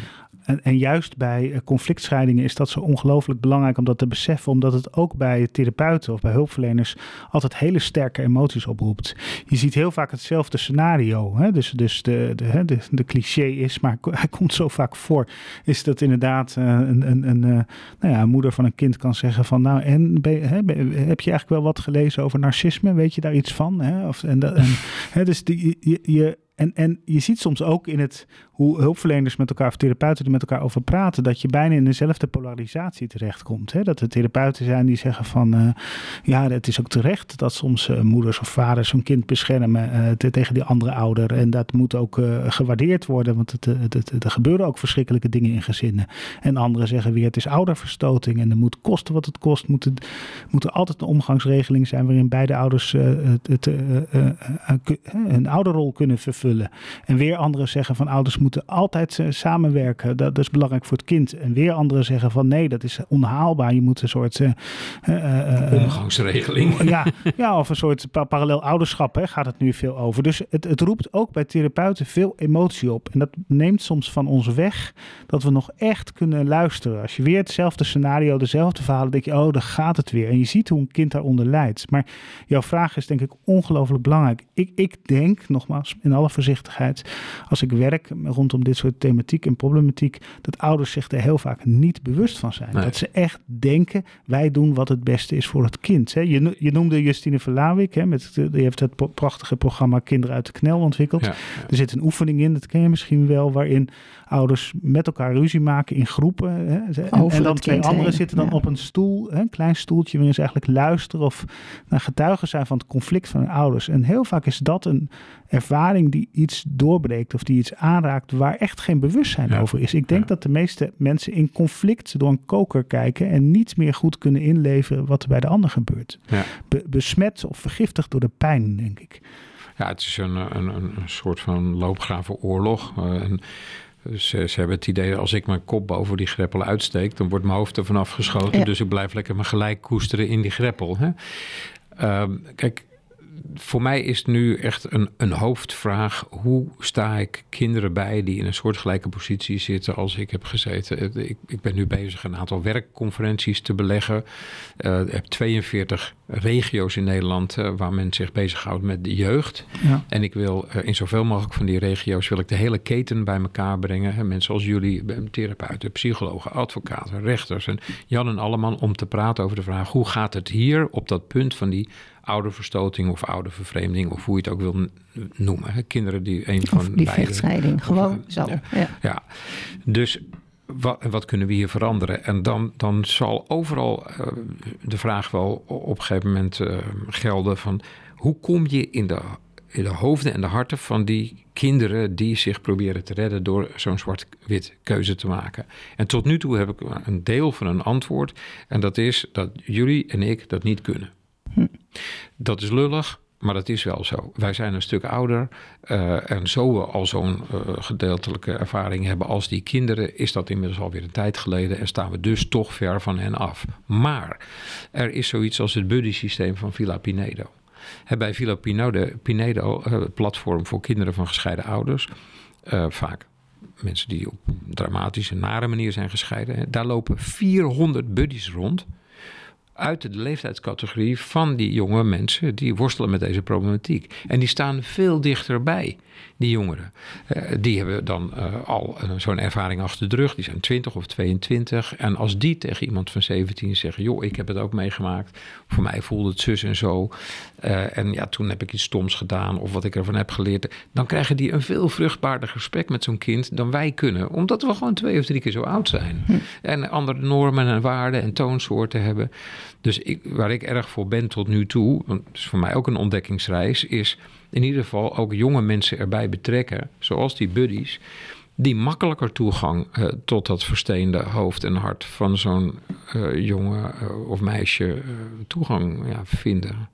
en, juist bij eh, conflictscheidingen is dat zo ongelooflijk belangrijk om dat te beseffen, omdat het ook bij therapeuten of bij hulpverleners altijd hele sterke emoties oproept. Je ziet heel vaak hetzelfde scenario. Hè? Dus, dus de, de, de, de cliché is, maar hij komt zo vaak voor, is dat inderdaad uh, een, een, een, uh, nou ja, moeder van een kind kan zeggen van nou en hè, heb je eigenlijk wel wat gelezen over narcisme? Weet je daar iets van? Hè? Of, en, en, hè, dus die, je en, en je ziet soms ook in het hoe hulpverleners met elkaar of therapeuten er met elkaar over praten, dat je bijna in dezelfde polarisatie terechtkomt. Hè? Dat er therapeuten zijn die zeggen van uh, ja, het is ook terecht dat soms uh, moeders of vaders hun kind beschermen te, tegen die andere ouder. En dat moet ook gewaardeerd worden, want het, het, er gebeuren ook verschrikkelijke dingen in gezinnen. En anderen zeggen weer het is ouderverstoting en er moet kosten wat het kost. Moet, het, er altijd een omgangsregeling zijn waarin beide ouders het, een ouderrol kunnen vervullen. En weer anderen zeggen van ouders moeten altijd uh, samenwerken. Dat, is belangrijk voor het kind. En weer anderen zeggen van nee, dat is onhaalbaar. Je moet een soort... Uh,
Omgangsregeling.
ja, ja, of een soort parallel ouderschap hè, gaat het nu veel over. Dus het, het roept ook bij therapeuten veel emotie op. En dat neemt soms van ons weg dat we nog echt kunnen luisteren. Als je weer hetzelfde scenario, dezelfde verhalen, denk je, oh, daar gaat het weer. En je ziet hoe een kind daaronder lijdt. Maar jouw vraag is denk ik ongelooflijk belangrijk. Ik, ik denk, nogmaals, in alle voorzichtigheid, als ik werk rondom dit soort thematiek en problematiek, dat ouders zich er heel vaak niet bewust van zijn. Dat ze echt denken, wij doen wat het beste is voor het kind. Je, je noemde Justine Verlawik, met, die heeft het prachtige programma Kinderen uit de Knel ontwikkeld. Er zit een oefening in, dat ken je misschien wel, waarin ouders met elkaar ruzie maken in groepen. Hè, en, en, dan twee anderen zitten dan op een stoel, hè, een klein stoeltje, waarin ze eigenlijk luisteren of naar getuigen zijn van het conflict van hun ouders. En heel vaak is dat een ervaring die iets doorbreekt of die iets aanraakt waar echt geen bewustzijn over is. Ik denk dat de meeste mensen in conflict door een koker kijken en niet meer goed kunnen inleveren wat er bij de ander gebeurt. Ja. besmet of vergiftigd door de pijn, denk ik.
Ja, het is een, een, een soort van loopgravenoorlog. Uh, en ze, ze, hebben het idee, als ik mijn kop boven die greppel uitsteek, dan wordt mijn hoofd er vanaf geschoten. Dus ik blijf lekker me gelijk koesteren in die greppel. Hè? Uh, kijk, voor mij is nu echt een, een hoofdvraag: hoe sta ik kinderen bij die in een soortgelijke positie zitten als ik heb gezeten? Ik, ik ben nu bezig een aantal werkconferenties te beleggen. Uh, ik heb 42 regio's in Nederland uh, waar men zich bezighoudt met de jeugd. Ja. En ik wil uh, in zoveel mogelijk van die regio's wil ik de hele keten bij elkaar brengen. Hè, mensen als jullie, therapeuten, psychologen, advocaten, rechters en Jan en Alleman om te praten over de vraag: hoe gaat het hier op dat punt van die oude verstoting of oude vervreemding, of hoe je het ook wil noemen. Hè? Kinderen die een van
die beide, vechtscheiding, gewoon zo.
Ja, ja. dus wat, wat, kunnen we hier veranderen? En dan, dan zal overal uh, de vraag wel op een gegeven moment uh, gelden van hoe kom je in de, in de hoofden en de harten van die kinderen die zich proberen te redden door zo'n zwart-wit keuze te maken. En tot nu toe heb ik een deel van een antwoord en dat is dat jullie en ik dat niet kunnen. Dat is lullig, maar dat is wel zo. Wij zijn een stuk ouder. Uh, en zo we al zo'n uh, gedeeltelijke ervaring hebben als die kinderen, is dat inmiddels alweer een tijd geleden en staan we dus toch ver van hen af. Maar er is zoiets als het buddy systeem van Villa Pinedo. bij Villa Pinedo, Pinedo uh, platform voor kinderen van gescheiden ouders, vaak mensen die op dramatische, nare manier zijn gescheiden, daar lopen 400 buddies rond uit de leeftijdscategorie van die jonge mensen die worstelen met deze problematiek. En die staan veel dichterbij die jongeren. Uh, die hebben dan uh, al uh, zo'n ervaring achter de rug. Die zijn 20 of 22. En als die tegen iemand van 17 zeggen: Joh, ik heb het ook meegemaakt. Voor mij voelde het zus en zo. en ja, toen heb ik iets stoms gedaan. Of wat ik ervan heb geleerd. Dan krijgen die een veel vruchtbaarder gesprek met zo'n kind dan wij kunnen. Omdat we gewoon twee of drie keer zo oud zijn. Hm. En andere normen en waarden en toonsoorten hebben. Dus ik, waar ik erg voor ben tot nu toe. Want het is voor mij ook een ontdekkingsreis. Is in ieder geval ook jonge mensen erbij betrekken, zoals die buddies, die makkelijker toegang uh, tot dat versteende hoofd en hart van zo'n uh, jongen uh, of meisje toegang ja, vinden.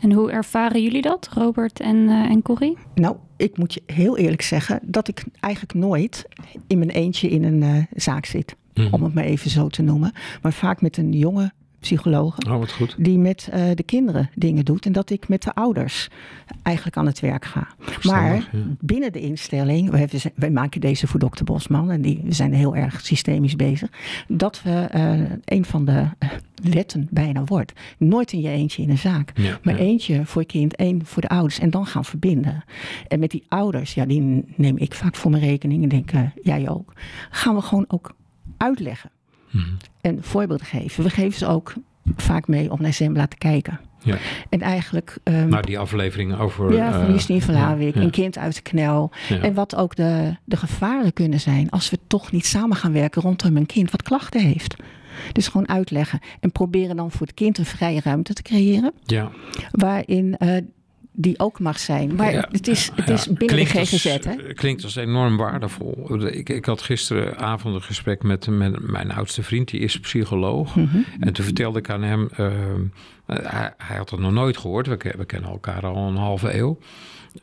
En hoe ervaren jullie dat, Robert en, en Corrie?
Nou, ik moet je heel eerlijk zeggen dat ik eigenlijk nooit in mijn eentje in een zaak zit. Mm. Om het maar even zo te noemen. Maar vaak met een jonge psychologen.
Oh, wat goed.
Die met uh, de kinderen dingen doet. En dat ik met de ouders eigenlijk aan het werk ga. Maar binnen de instelling, wij, wij, maken deze voor dokter Bosman. En die, we zijn heel erg systemisch bezig. Dat we uh, een van de uh, wetten bijna wordt. Nooit in je eentje in een zaak. Ja, maar ja. eentje voor je kind, één voor de ouders. En dan gaan verbinden. En met die ouders, ja, die neem ik vaak voor mijn rekening. En denk, jij ook. Gaan we gewoon ook uitleggen. Mm -hmm. En voorbeelden geven. We geven ze ook vaak mee om naar Zembla te kijken.
Ja.
En eigenlijk... Um,
nou, die aflevering over...
Ja, van Justine van Haarwijk,
ja.
een kind uit de knel. En wat ook de, de gevaren kunnen zijn als we toch niet samen gaan werken rondom een kind wat klachten heeft. Dus gewoon uitleggen en proberen dan voor het kind een vrije ruimte te creëren.
Ja.
Waarin uh, die ook mag zijn. Maar ja, het is, het is binnen
klinkt
de GGZ.
Als,
hè?
Klinkt als enorm waardevol. Ik, ik had gisteravond een gesprek met, met mijn oudste vriend, die is psycholoog.
Mhm.
En toen vertelde ik aan hem, uh, hij, hij, had het nog nooit gehoord, we, we kennen elkaar al een halve eeuw.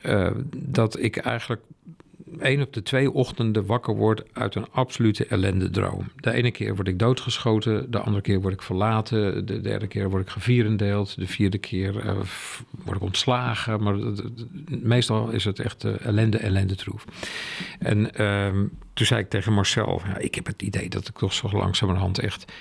Uh, dat ik eigenlijk één op de twee ochtenden wakker word uit een absolute ellendedroom. De ene keer word ik doodgeschoten, de andere keer word ik verlaten, de derde keer word ik gevierendeeld, de vierde keer uh, word ik ontslagen. Maar meestal is het echt uh, ellende, ellende troef. En uh, toen zei ik tegen Marcel, ja, ik heb het idee dat ik toch zo langzamerhand echt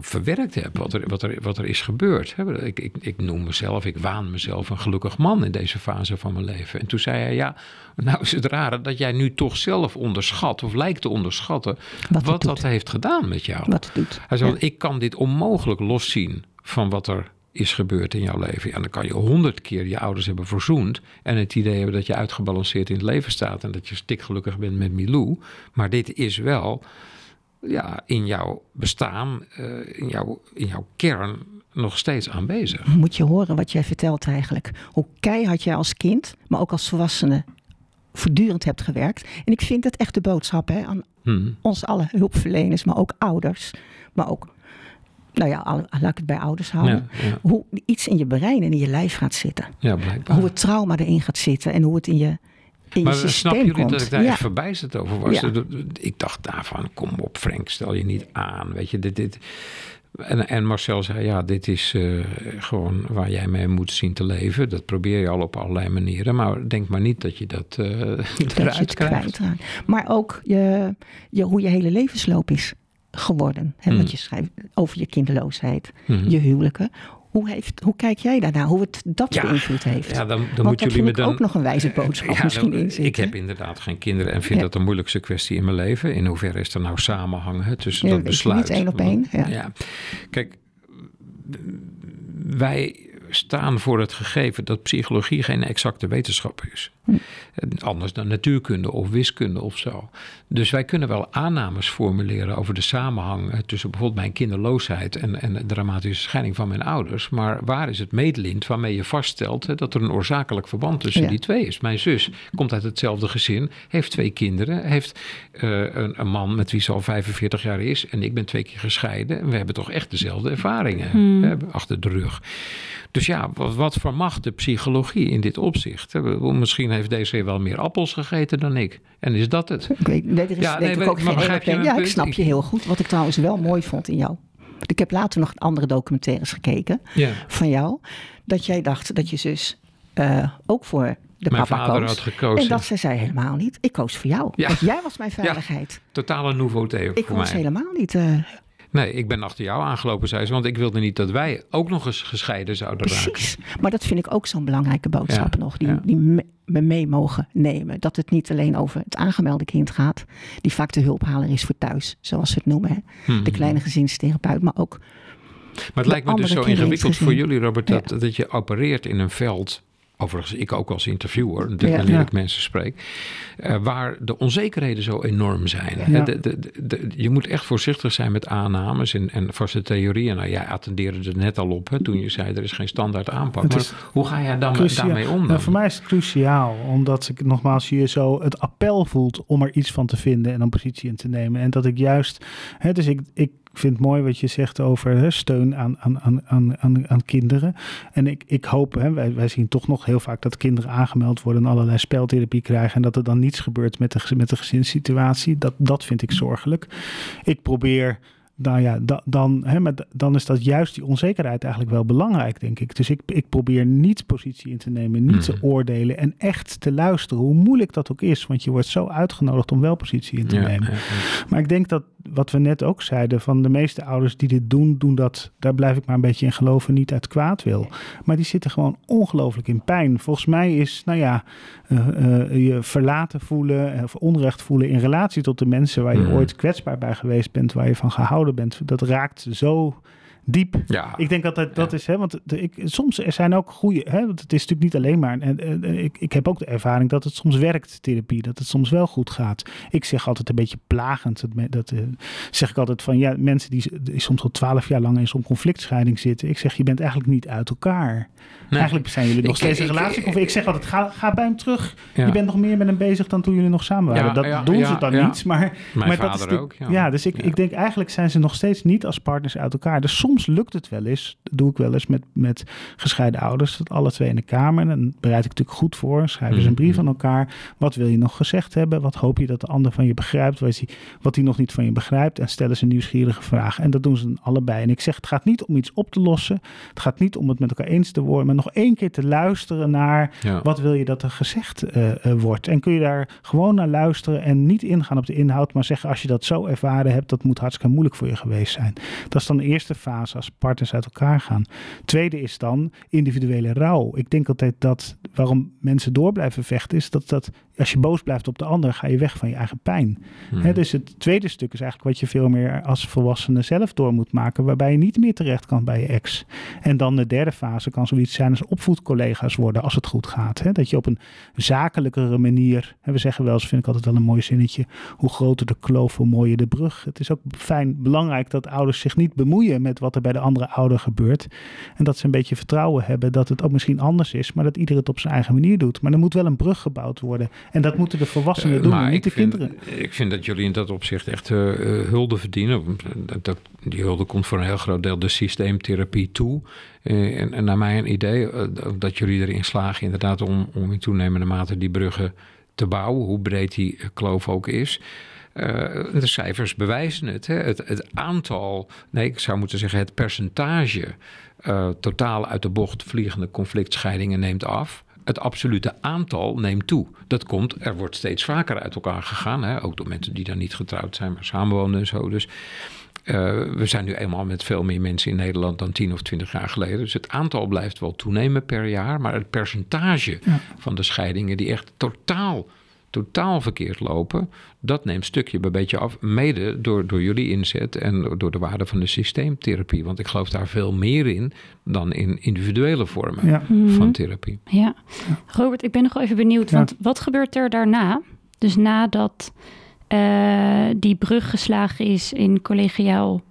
verwerkt heb wat er, wat er, wat er is gebeurd. Ik, ik, ik noem mezelf, ik waan mezelf een gelukkig man in deze fase van mijn leven. En toen zei hij, ja, nou is het rare dat jij nu toch zelf onderschat, of lijkt te onderschatten, wat, wat dat heeft gedaan met jou.
Wat doet.
Hij zei,
Ja.
ik kan dit onmogelijk loszien van wat er is gebeurd in jouw leven. En dan kan je honderd keer je ouders hebben verzoend en het idee hebben dat je uitgebalanceerd in het leven staat en dat je stikgelukkig bent met Milou. Maar dit is wel ja, in jouw bestaan, uh, in, jouw, in jouw kern nog steeds aanwezig.
Moet je horen wat jij vertelt eigenlijk. Hoe keihard jij als kind, maar ook als volwassene voortdurend hebt gewerkt. En ik vind het echt de boodschap hè, aan
Hmm.
ons alle hulpverleners, maar ook ouders. Maar ook, nou ja, laat ik het bij ouders houden.
Ja, ja.
Hoe iets in je brein en in je lijf gaat zitten.
ja, blijkbaar.
Hoe het trauma erin gaat zitten en hoe het in je, in
maar
je
snap jullie
komt.
dat ik daar
ja.
echt verbijsterd over was?
Ja.
Ik dacht daarvan, kom op Frank, stel je niet aan. Weet je, dit, dit. En, en Marcel zei, ja, dit is eh, gewoon waar jij mee moet zien te leven. Dat probeer je al op allerlei manieren. Maar denk maar niet dat je dat eh
dat
eruit krijgt.
Maar ook je, je, hoe je hele levensloop is geworden. Hè?
Mm.
Want je schrijft over je kinderloosheid,
Mhm.
je huwelijken. Hoe, heeft, hoe kijk jij daarnaar? Hoe het dat
Ja,
beïnvloed heeft?
Ja, dan, dan moeten jullie me dan...
ook nog een wijze boodschap
Ja,
misschien
dan-
in zitten.
Ik heb inderdaad geen kinderen en vind
Ja.
dat de moeilijkste kwestie in mijn leven. In hoeverre is er nou samenhang hè, tussen dat besluit?
niet, één op één, ja.
Kijk, wij staan voor het gegeven dat psychologie geen exacte wetenschap is.
Hm.
En Anders dan natuurkunde of wiskunde of zo. Dus wij kunnen wel aannames formuleren over de samenhang eh, tussen bijvoorbeeld mijn kinderloosheid en, en de dramatische scheiding van mijn ouders. Maar waar is het meetlint waarmee je vaststelt hè, dat er een oorzakelijk verband tussen
Ja.
die twee is? Mijn zus komt uit hetzelfde gezin, heeft twee kinderen, heeft eh, een, een man met wie ze al 45 jaar is en ik ben twee keer gescheiden. En we hebben toch echt dezelfde ervaringen
Hmm.
hè, achter de rug. Dus ja, wat, wat vermag de psychologie in dit opzicht? Misschien heeft deze wel meer appels gegeten dan ik. En is dat het?
Ik weet, nee, er is
Ja, nee,
ik ook
maar
geen
je.
Ja, ik snap je heel goed. Wat ik trouwens wel mooi vond in jou. Ik heb later nog andere documentaires gekeken
Ja.
van jou. Dat jij dacht dat je zus eh, ook voor de
Mijn
papa
vader
koos.
had gekozen.
En dat zij zei helemaal niet. Ik koos voor jou.
Ja.
Want jij was mijn veiligheid.
Totale nouveauté
ik
voor mij.
helemaal niet. eh,
Nee, ik ben achter jou aangelopen, zei ze. Want ik wilde niet dat wij ook nog eens gescheiden zouden raken.
precies. Maar dat vind ik ook zo'n belangrijke boodschap
Ja,
nog. Die,
ja.
die me- mee mogen nemen. Dat het niet alleen over het aangemelde kind gaat. Die vaak de hulphaler is voor thuis. Zoals ze het noemen. Hè.
Mhm.
De kleine gezinstherapeut. Maar ook
Maar het lijkt me dus zo ingewikkeld voor jullie, Robert, dat, dat je opereert in een veld. Overigens, ik ook als interviewer, natuurlijk
Ja.
wanneer
Ja.
ik mensen spreek. eh, waar de onzekerheden zo enorm zijn.
Ja.
De- de- de- de- je moet echt voorzichtig zijn met aannames en, en vaste theorieën. Nou, jij attendeerde er net al op hè, toen je zei er is geen standaard aanpak. Maar hoe ga jij dan, daarmee om?
Nou, voor mij is het cruciaal, omdat ik nogmaals je zo het appel voelt om er iets van te vinden en een positie in te nemen. En dat ik juist, hè, dus ik, ik vind het mooi wat je zegt over hè, steun aan, aan, aan, aan, aan, kinderen. En ik, ik hoop, hè, wij, wij zien toch nog heel vaak dat kinderen aangemeld worden en allerlei speltherapie krijgen en dat er dan niets gebeurt met de, met de gezinssituatie. Dat, dat vind ik zorgelijk. Ik probeer nou ja, da- dan, hè, maar dan is dat juist die onzekerheid eigenlijk wel belangrijk, denk ik. Dus ik, ik probeer niet positie in te nemen, niet te
Mhm.
oordelen en echt te luisteren, hoe moeilijk dat ook is. Want je wordt zo uitgenodigd om wel positie in te
Ja,
nemen.
ja, ja.
Maar ik denk dat wat we net ook zeiden, van de meeste ouders die dit doen, doen dat, daar blijf ik maar een beetje in geloven, niet uit kwaad wil. Maar die zitten gewoon ongelooflijk in pijn. Volgens mij is, nou ja, eh, eh, je verlaten voelen eh, of onrecht voelen in relatie tot de mensen waar je
Mhm.
ooit kwetsbaar bij geweest bent, waar je van gehouden bent, dat raakt zo diep.
Ja.
Ik denk altijd dat is, hè, want de, ik, soms er zijn ook goede, hè, want het is natuurlijk niet alleen maar. En, en, en, ik, ik heb ook de ervaring dat het soms werkt, therapie, dat het soms wel goed gaat. Ik zeg altijd een beetje plagend, dat, dat eh, zeg ik altijd van ja, mensen die, die soms al twaalf jaar lang in zo'n conflictscheiding zitten. Ik zeg, je bent eigenlijk niet uit elkaar.
Nee.
Eigenlijk zijn jullie nog
Ik-
steeds een relatie. Of ik zeg altijd, ga, ga bij hem terug.
Ja.
Je bent nog meer met hem bezig dan toen jullie nog samen waren. Dat doen ze dan niet, maar
Mijn
maar dat
vader
is de-
ook. Ja,
dus ik, ik denk eigenlijk zijn ze nog steeds niet als partners uit elkaar. Dus soms lukt het wel eens, dat doe ik wel eens met, met gescheiden ouders, dat alle twee in de kamer. En dan bereid ik natuurlijk goed voor, schrijven ze een brief
Mhm.
aan elkaar. Wat wil je nog gezegd hebben? Wat hoop je dat de ander van je begrijpt? Wat hij, wat hij nog niet van je begrijpt? En stellen ze een nieuwsgierige vraag. En dat doen ze dan allebei. En ik zeg, het gaat niet om iets op te lossen. Het gaat niet om het met elkaar eens te worden, maar nog één keer te luisteren naar
Ja.
wat wil je dat er gezegd eh, eh, wordt? En kun je daar gewoon naar luisteren en niet ingaan op de inhoud, maar zeggen als je dat zo ervaren hebt, dat moet hartstikke moeilijk voor je geweest zijn. Dat is dan de eerste fase als partners uit elkaar gaan. Tweede is dan individuele rouw. Ik denk altijd dat waarom mensen door blijven vechten is dat, dat als je boos blijft op de ander, ga je weg van je eigen pijn.
Hmm.
Dus het tweede stuk is eigenlijk wat je veel meer als volwassene zelf door moet maken, waarbij je niet meer terecht kan bij je ex. En dan de derde fase kan zoiets zijn als opvoedcollega's worden als het goed gaat. Dat je op een zakelijkere manier, we zeggen wel eens, vind ik altijd wel een mooi zinnetje, hoe groter de kloof, hoe mooier de brug. Het is ook fijn, belangrijk dat ouders zich niet bemoeien met wat er bij de andere ouder gebeurt. En dat ze een beetje vertrouwen hebben dat het ook misschien anders is, maar dat ieder het op zijn eigen manier doet. Maar er moet wel een brug gebouwd worden. En dat moeten de volwassenen
Eh,
doen,
maar
niet de
vind,
kinderen.
Ik vind dat jullie in dat opzicht echt eh, eh, hulde verdienen. Dat, dat, die hulde komt voor een heel groot deel de systeemtherapie toe. En, en naar mijn idee dat jullie erin slagen inderdaad om, om in toenemende mate die bruggen te bouwen, hoe breed die kloof ook is. De cijfers bewijzen het, hè. het. Het aantal, nee, ik zou moeten zeggen, het percentage totaal uit de bocht vliegende conflictscheidingen neemt af. Het absolute aantal neemt toe. Dat komt, er wordt steeds vaker uit elkaar gegaan. Hè? Ook door mensen die dan niet getrouwd zijn, maar samenwonen en zo. Dus eh, we zijn nu eenmaal met veel meer mensen in Nederland dan 10 of 20 jaar geleden. Dus het aantal blijft wel toenemen per jaar. Maar het percentage
Ja.
van de scheidingen die echt totaal, totaal verkeerd lopen, dat neemt stukje bij beetje af. Mede door, door jullie inzet en door de waarde van de systeemtherapie. Want ik geloof daar veel meer in dan in individuele vormen
Ja.
Mhm.
van therapie.
Ja. Robert, ik ben nog even benieuwd,
Ja.
want wat gebeurt er daarna? Dus nadat eh, die brug geslagen is in collegiaal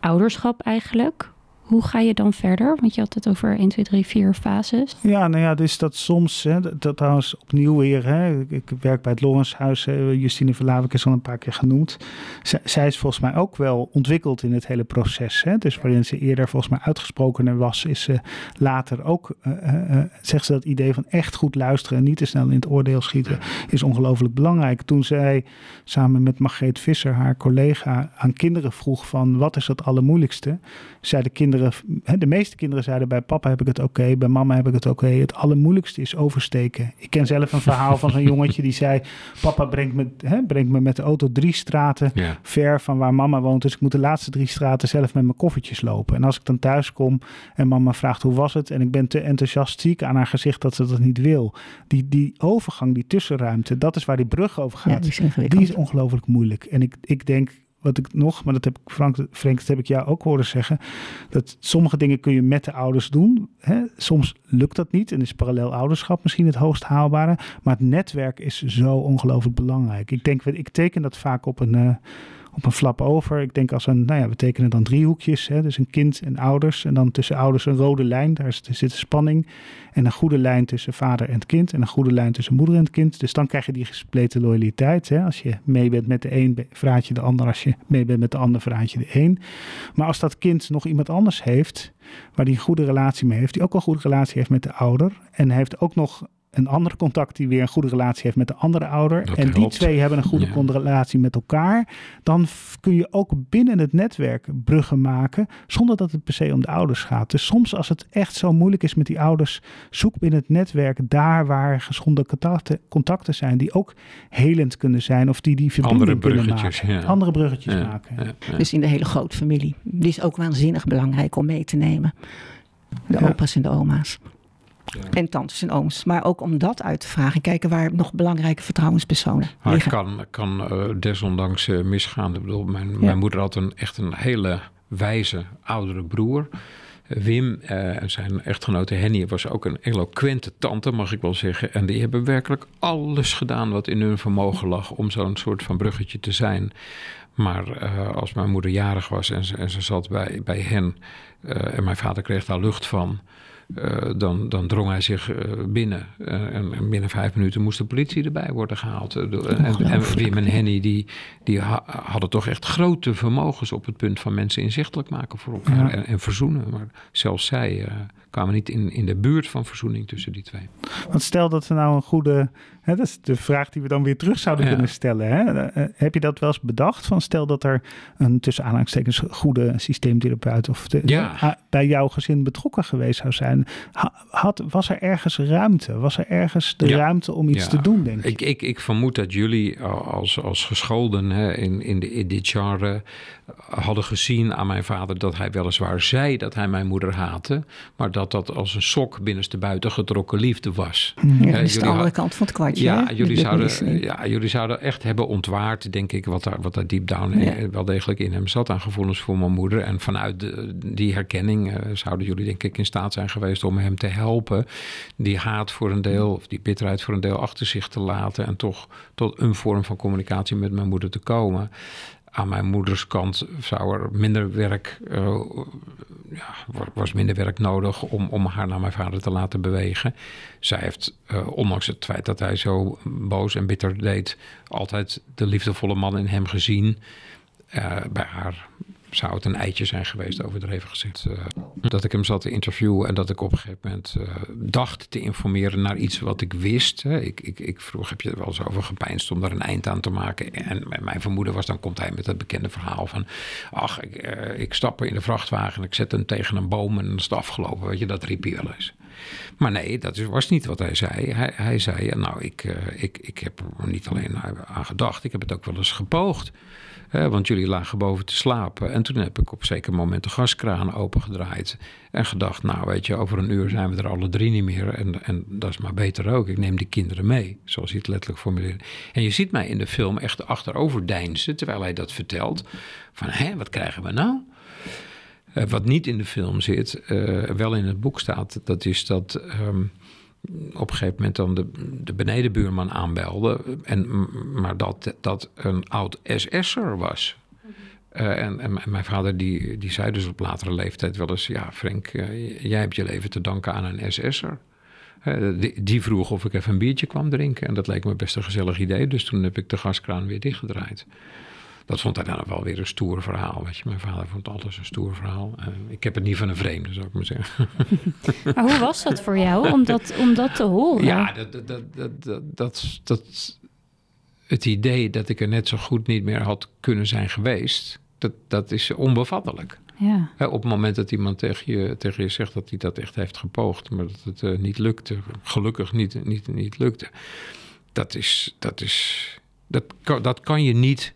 ouderschap eigenlijk. Hoe ga je dan verder? Want je had het over 1, 2, 3, 4 fases.
Ja, nou ja, dus dat soms, hè, dat, trouwens opnieuw weer, hè, ik, werk bij het Lorenshuis, Justine Verlavik is al een paar keer genoemd. Zij, is volgens mij ook wel ontwikkeld in het hele proces. Hè. Dus waarin ze eerder volgens mij uitgesprokener was, is ze later ook, eh, zegt ze dat idee van echt goed luisteren en niet te snel in het oordeel schieten, is ongelooflijk belangrijk. Toen zij samen met Margreet Visser, haar collega, aan kinderen vroeg van wat is het allermoeilijkste, zeiden kinderen, hè, de meeste kinderen zeiden bij papa heb ik het oké, bij mama heb ik het oké. Het allermoeilijkste is oversteken. Ik ken zelf een verhaal van zo'n jongetje die zei, papa brengt me, hè, brengt me met de auto drie straten
Ja.
ver van waar mama woont. Dus ik moet de laatste drie straten zelf met mijn koffertjes lopen. En als ik dan thuis kom en mama vraagt hoe was het en ik ben te enthousiast, zie ik aan haar gezicht dat ze dat niet wil. Die, die overgang, die tussenruimte, dat is waar die brug over
Ja,
gaat.
die is.
Die is ongelooflijk moeilijk. En ik, ik denk, wat ik nog, maar dat heb ik, Frank, Frank, dat heb ik jou ook horen zeggen, dat sommige dingen kun je met de ouders doen. Hè? Soms lukt dat niet en is parallel ouderschap misschien het hoogst haalbare. Maar het netwerk is zo ongelooflijk belangrijk. Ik denk, ik teken dat vaak op een, eh, op een flap over. Ik denk als een, nou ja, we tekenen dan driehoekjes. Hè? Dus een kind en ouders. En dan tussen ouders een rode lijn, daar zit spanning. En een goede lijn tussen vader en het kind. En een goede lijn tussen moeder en het kind. Dus dan krijg je die gespleten loyaliteit. Hè? Als je mee bent met de een, vraat je de ander. Als je mee bent met de ander, vraat je de een. Maar als dat kind nog iemand anders heeft, waar die een goede relatie mee heeft, die ook een goede relatie heeft met de ouder. En heeft ook nog een andere contact die weer een goede relatie heeft met de andere ouder.
Dat
en die twee hebben een goede
Ja.
relatie met elkaar. Dan kun je ook binnen het netwerk bruggen maken. Zonder dat het per se om de ouders gaat. Dus soms als het echt zo moeilijk is met die ouders. Zoek binnen het netwerk daar waar gezonde contacten, contacten zijn. Die ook helend kunnen zijn. Of die die verbinding
Andere
kunnen
bruggetjes,
maken.
ja.
Andere bruggetjes
Ja,
maken.
ja, ja.
Dus in de hele grote familie. Die is ook waanzinnig belangrijk om mee te nemen. De
Ja.
opa's en de oma's. En tantes en ooms. Maar ook om dat uit te vragen. Kijken waar nog belangrijke vertrouwenspersonen
Maar het
liggen.
kan, kan eh, desondanks eh, misgaan. Ik bedoel, mijn, mijn moeder had een, echt een hele wijze oudere broer. Wim uh, en zijn echtgenote Henny was ook een eloquente tante, mag ik wel zeggen. En die hebben werkelijk alles gedaan wat in hun vermogen lag om zo'n soort van bruggetje te zijn. Maar uh, als mijn moeder jarig was en ze, en ze zat bij, bij hen uh, en mijn vader kreeg daar lucht van. Uh, dan, dan drong hij zich binnen. En, en, binnen vijf minuten moest de politie erbij worden gehaald. en, en Wim en Henny die, die ha hadden toch echt grote vermogens op het punt van mensen inzichtelijk maken voor elkaar. Ja. En, en, verzoenen. Maar zelfs zij kwamen niet in, in de buurt van verzoening tussen die twee.
Want stel dat er nou een goede Hè, dat is de vraag die we dan weer terug zouden ja. kunnen stellen. Hè? Heb je dat wel eens bedacht? Van stel dat er een tussen aanhalingstekens goede systeemtherapeut of de,
ja.
bij jouw gezin betrokken geweest zou zijn. Had, was er ergens ruimte? Was er ergens de ja. ruimte om iets te doen, denk ik?
Ik, ik, ik vermoed dat jullie als, als gescholden hè, in, in, de, in dit genre hadden gezien aan mijn vader dat hij weliswaar zei dat hij mijn moeder haatte, maar dat dat als een sok binnenste buiten getrokken liefde was.
Ja, dat is de andere kant van het kwartje.
Ja, jullie zouden, ja, jullie zouden echt hebben ontwaard, denk ik, wat daar, wat daar deep down ja. wel degelijk in hem zat aan gevoelens voor mijn moeder. En vanuit de, die herkenning uh, zouden jullie, denk ik, in staat zijn geweest om hem te helpen. Die haat voor een deel, of die bitterheid voor een deel achter zich te laten. En toch tot een vorm van communicatie met mijn moeder te komen aan mijn moeders kant zou er minder werk, uh, ja, was minder werk nodig om, om haar naar mijn vader te laten bewegen. Zij heeft, uh, ondanks het feit dat hij zo boos en bitter deed, altijd de liefdevolle man in hem gezien. Uh, bij haar zou het een eitje zijn geweest, overdreven gezegd. Uh, dat ik hem zat te interviewen en dat ik op een gegeven moment uh, dacht te informeren naar iets wat ik wist. Ik, ik, ik, vroeg, heb je er wel eens over gepijnst om daar een eind aan te maken? En mijn vermoeden was, dan komt hij met dat bekende verhaal van... ach, ik, uh, ik stap in de vrachtwagen en ik zet hem tegen een boom en dan is het afgelopen. Weet je, dat riep hij wel eens. Maar nee, dat was niet wat hij zei. Hij, hij zei, nou, ik, ik, ik heb er niet alleen aan gedacht, ik heb het ook wel eens gepoogd. Want jullie lagen boven te slapen. En toen heb ik op zeker moment de gaskraan opengedraaid. En gedacht, nou weet je, over een uur zijn we er alle drie niet meer. En, en dat is maar beter ook. Ik neem die kinderen mee, zoals hij het letterlijk formuleert. En je ziet mij in de film echt achterover deinzen, terwijl hij dat vertelt. Van, hé, wat krijgen we nou? Uh, wat niet in de film zit, uh, wel in het boek staat, dat is dat... Um, op een gegeven moment dan de, de benedenbuurman aanbelde. En, maar dat dat een oud SS'er was. Uh, en, en, mijn vader die, die zei dus op latere leeftijd wel eens... ja, Frank, uh, jij hebt je leven te danken aan een SS'er. Uh, die, die, vroeg of ik even een biertje kwam drinken. En dat leek me best een gezellig idee. Dus toen heb ik de gaskraan weer dichtgedraaid dat vond hij dan wel weer een stoer verhaal. Weet je. Mijn vader vond altijd een stoer verhaal. Uh, ik heb het niet van een vreemde, zou ik maar zeggen.
maar hoe was dat voor jou om dat, om dat te horen?
Ja, dat, dat, dat, dat, dat, dat, het idee dat ik er net zo goed niet meer had kunnen zijn geweest, dat, dat is onbevattelijk.
Ja.
Op het moment dat iemand tegen je, tegen je zegt dat hij dat echt heeft gepoogd, maar dat het uh, niet lukte, gelukkig niet, niet, niet lukte, dat is, dat is, dat kan, dat kan je niet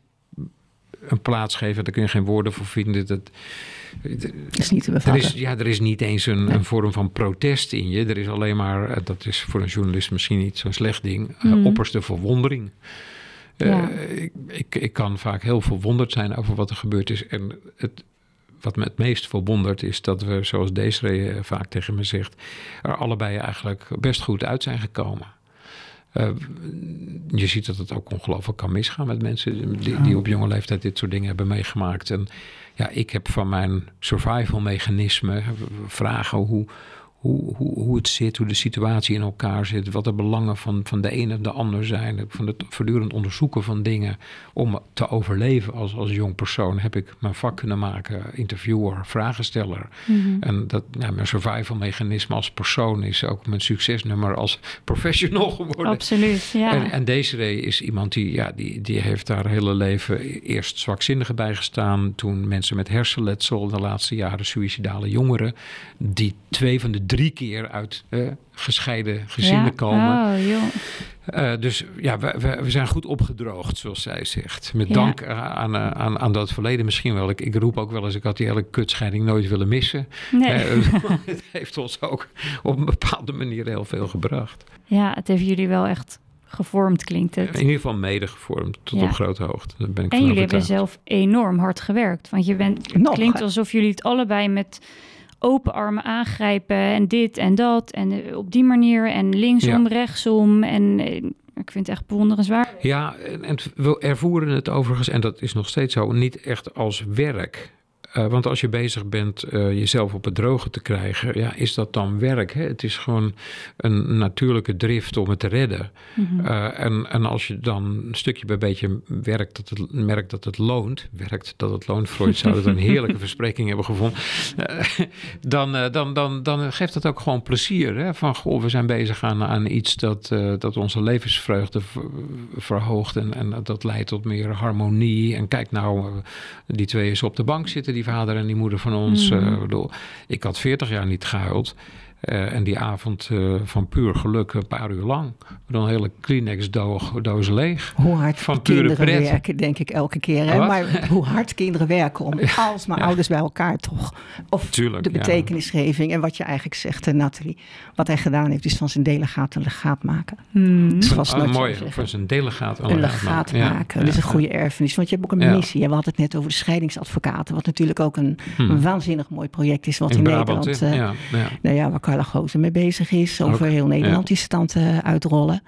een plaats geven. Daar kun je geen woorden voor vinden. Dat,
is niet te bevatten.
Er is, ja, er is niet eens een, nee. een, vorm van protest in je. Er is alleen maar, eh, dat is voor een journalist misschien niet zo'n slecht ding, mm. uh, opperste verwondering. Ja. Uh, ik, ik, ik, kan vaak heel verwonderd zijn over wat er gebeurd is. En het, wat me het meest verwondert is dat we, zoals Desiree vaak tegen me zegt, er allebei eigenlijk best goed uit zijn gekomen. Uh, je ziet dat het ook ongelooflijk kan misgaan met mensen die, die, op jonge leeftijd dit soort dingen hebben meegemaakt. En ja, ik heb van mijn survival mechanisme vragen hoe, hoe, hoe, hoe het zit, hoe de situatie in elkaar zit, wat de belangen van, van de een en de ander zijn. Van het voortdurend onderzoeken van dingen om te overleven als, als jong persoon heb ik mijn vak kunnen maken, interviewer, vragensteller. Mm-hmm. En dat, nou, mijn survival mechanisme als persoon is ook mijn succesnummer als professional geworden.
Absoluut, ja.
En, en Desiree is iemand die, ja, die, die heeft haar hele leven eerst zwakzinnigen bijgestaan, toen mensen met hersenletsel, de laatste jaren suïcidale jongeren, die twee van de drie keer uit uh, gescheiden gezinnen ja? komen.
Oh,
uh, dus ja, we, we, we, zijn goed opgedroogd, zoals zij zegt. Met ja. dank aan, aan, aan dat verleden misschien wel. Ik, ik roep ook wel eens, ik had die hele kutscheiding nooit willen missen.
Nee.
Uh, het heeft ons ook op een bepaalde manier heel veel gebracht.
Ja, het heeft jullie wel echt gevormd, klinkt het.
In ieder geval mede gevormd, tot
Ja.
op grote hoogte. Daar ben ik
En
van
jullie hebben zelf enorm hard gewerkt. Want je bent, het
Nog,
klinkt alsof jullie het allebei met open armen aangrijpen. En dit en dat. En eh, op die manier. En linksom, rechtsom. En eh, ik vind het echt bewonderenswaardig.
Ja, en, en we ervoeren het overigens, en dat is nog steeds zo, niet echt als werk. Eh, want als je bezig bent eh, jezelf op het droge te krijgen, ja, is dat dan werk? Hè? Het is gewoon een natuurlijke drift om het te redden.
Mhm.
Eh, en, en als je dan een stukje bij beetje werkt dat het, merkt dat het loont, werkt dat het loont, Freud zou het een heerlijke verspreking hebben gevonden, dan, dan, dan, dan geeft dat ook gewoon plezier. Hè? Van, goh, we zijn bezig aan, aan iets dat, dat onze levensvreugde ver- verhoogt en, en dat leidt tot meer harmonie. En kijk nou, die twee eens op de bank zitten, die vader en die moeder van ons.
Mhm.
Eh, ik had 40 jaar niet gehuild. Eh, en die avond eh, van puur geluk een paar uur lang. Dan een hele Kleenex-doos leeg.
Hoe hard
Van pure
kinderen
pret.
werken, denk ik elke keer. Hè? Maar hoe hard kinderen werken om alsmaar
Ja.
ouders bij elkaar toch. Of
Tuurlijk,
de
ja.
betekenisgeving. En wat je eigenlijk zegt, eh, Nathalie. Wat hij gedaan heeft, is van zijn delegaat een legaat maken.
Hmm.
Dat is
Van-
vast nooit zo
mooi, voor zijn delegaat.
Een legaat maken. Dat is een goede erfenis. Want je hebt ook een
Ja.
missie. En we hadden het net over de scheidingsadvocaten. Wat natuurlijk ook een,
Hmm.
een waanzinnig mooi project is. Wat in,
In Brabant,
Nederland... eh,
ja, ja.
nou ja, waar Carla Gozen mee bezig is. Over
Ook,
heel Nederland
ja.
die stand eh, uitrollen.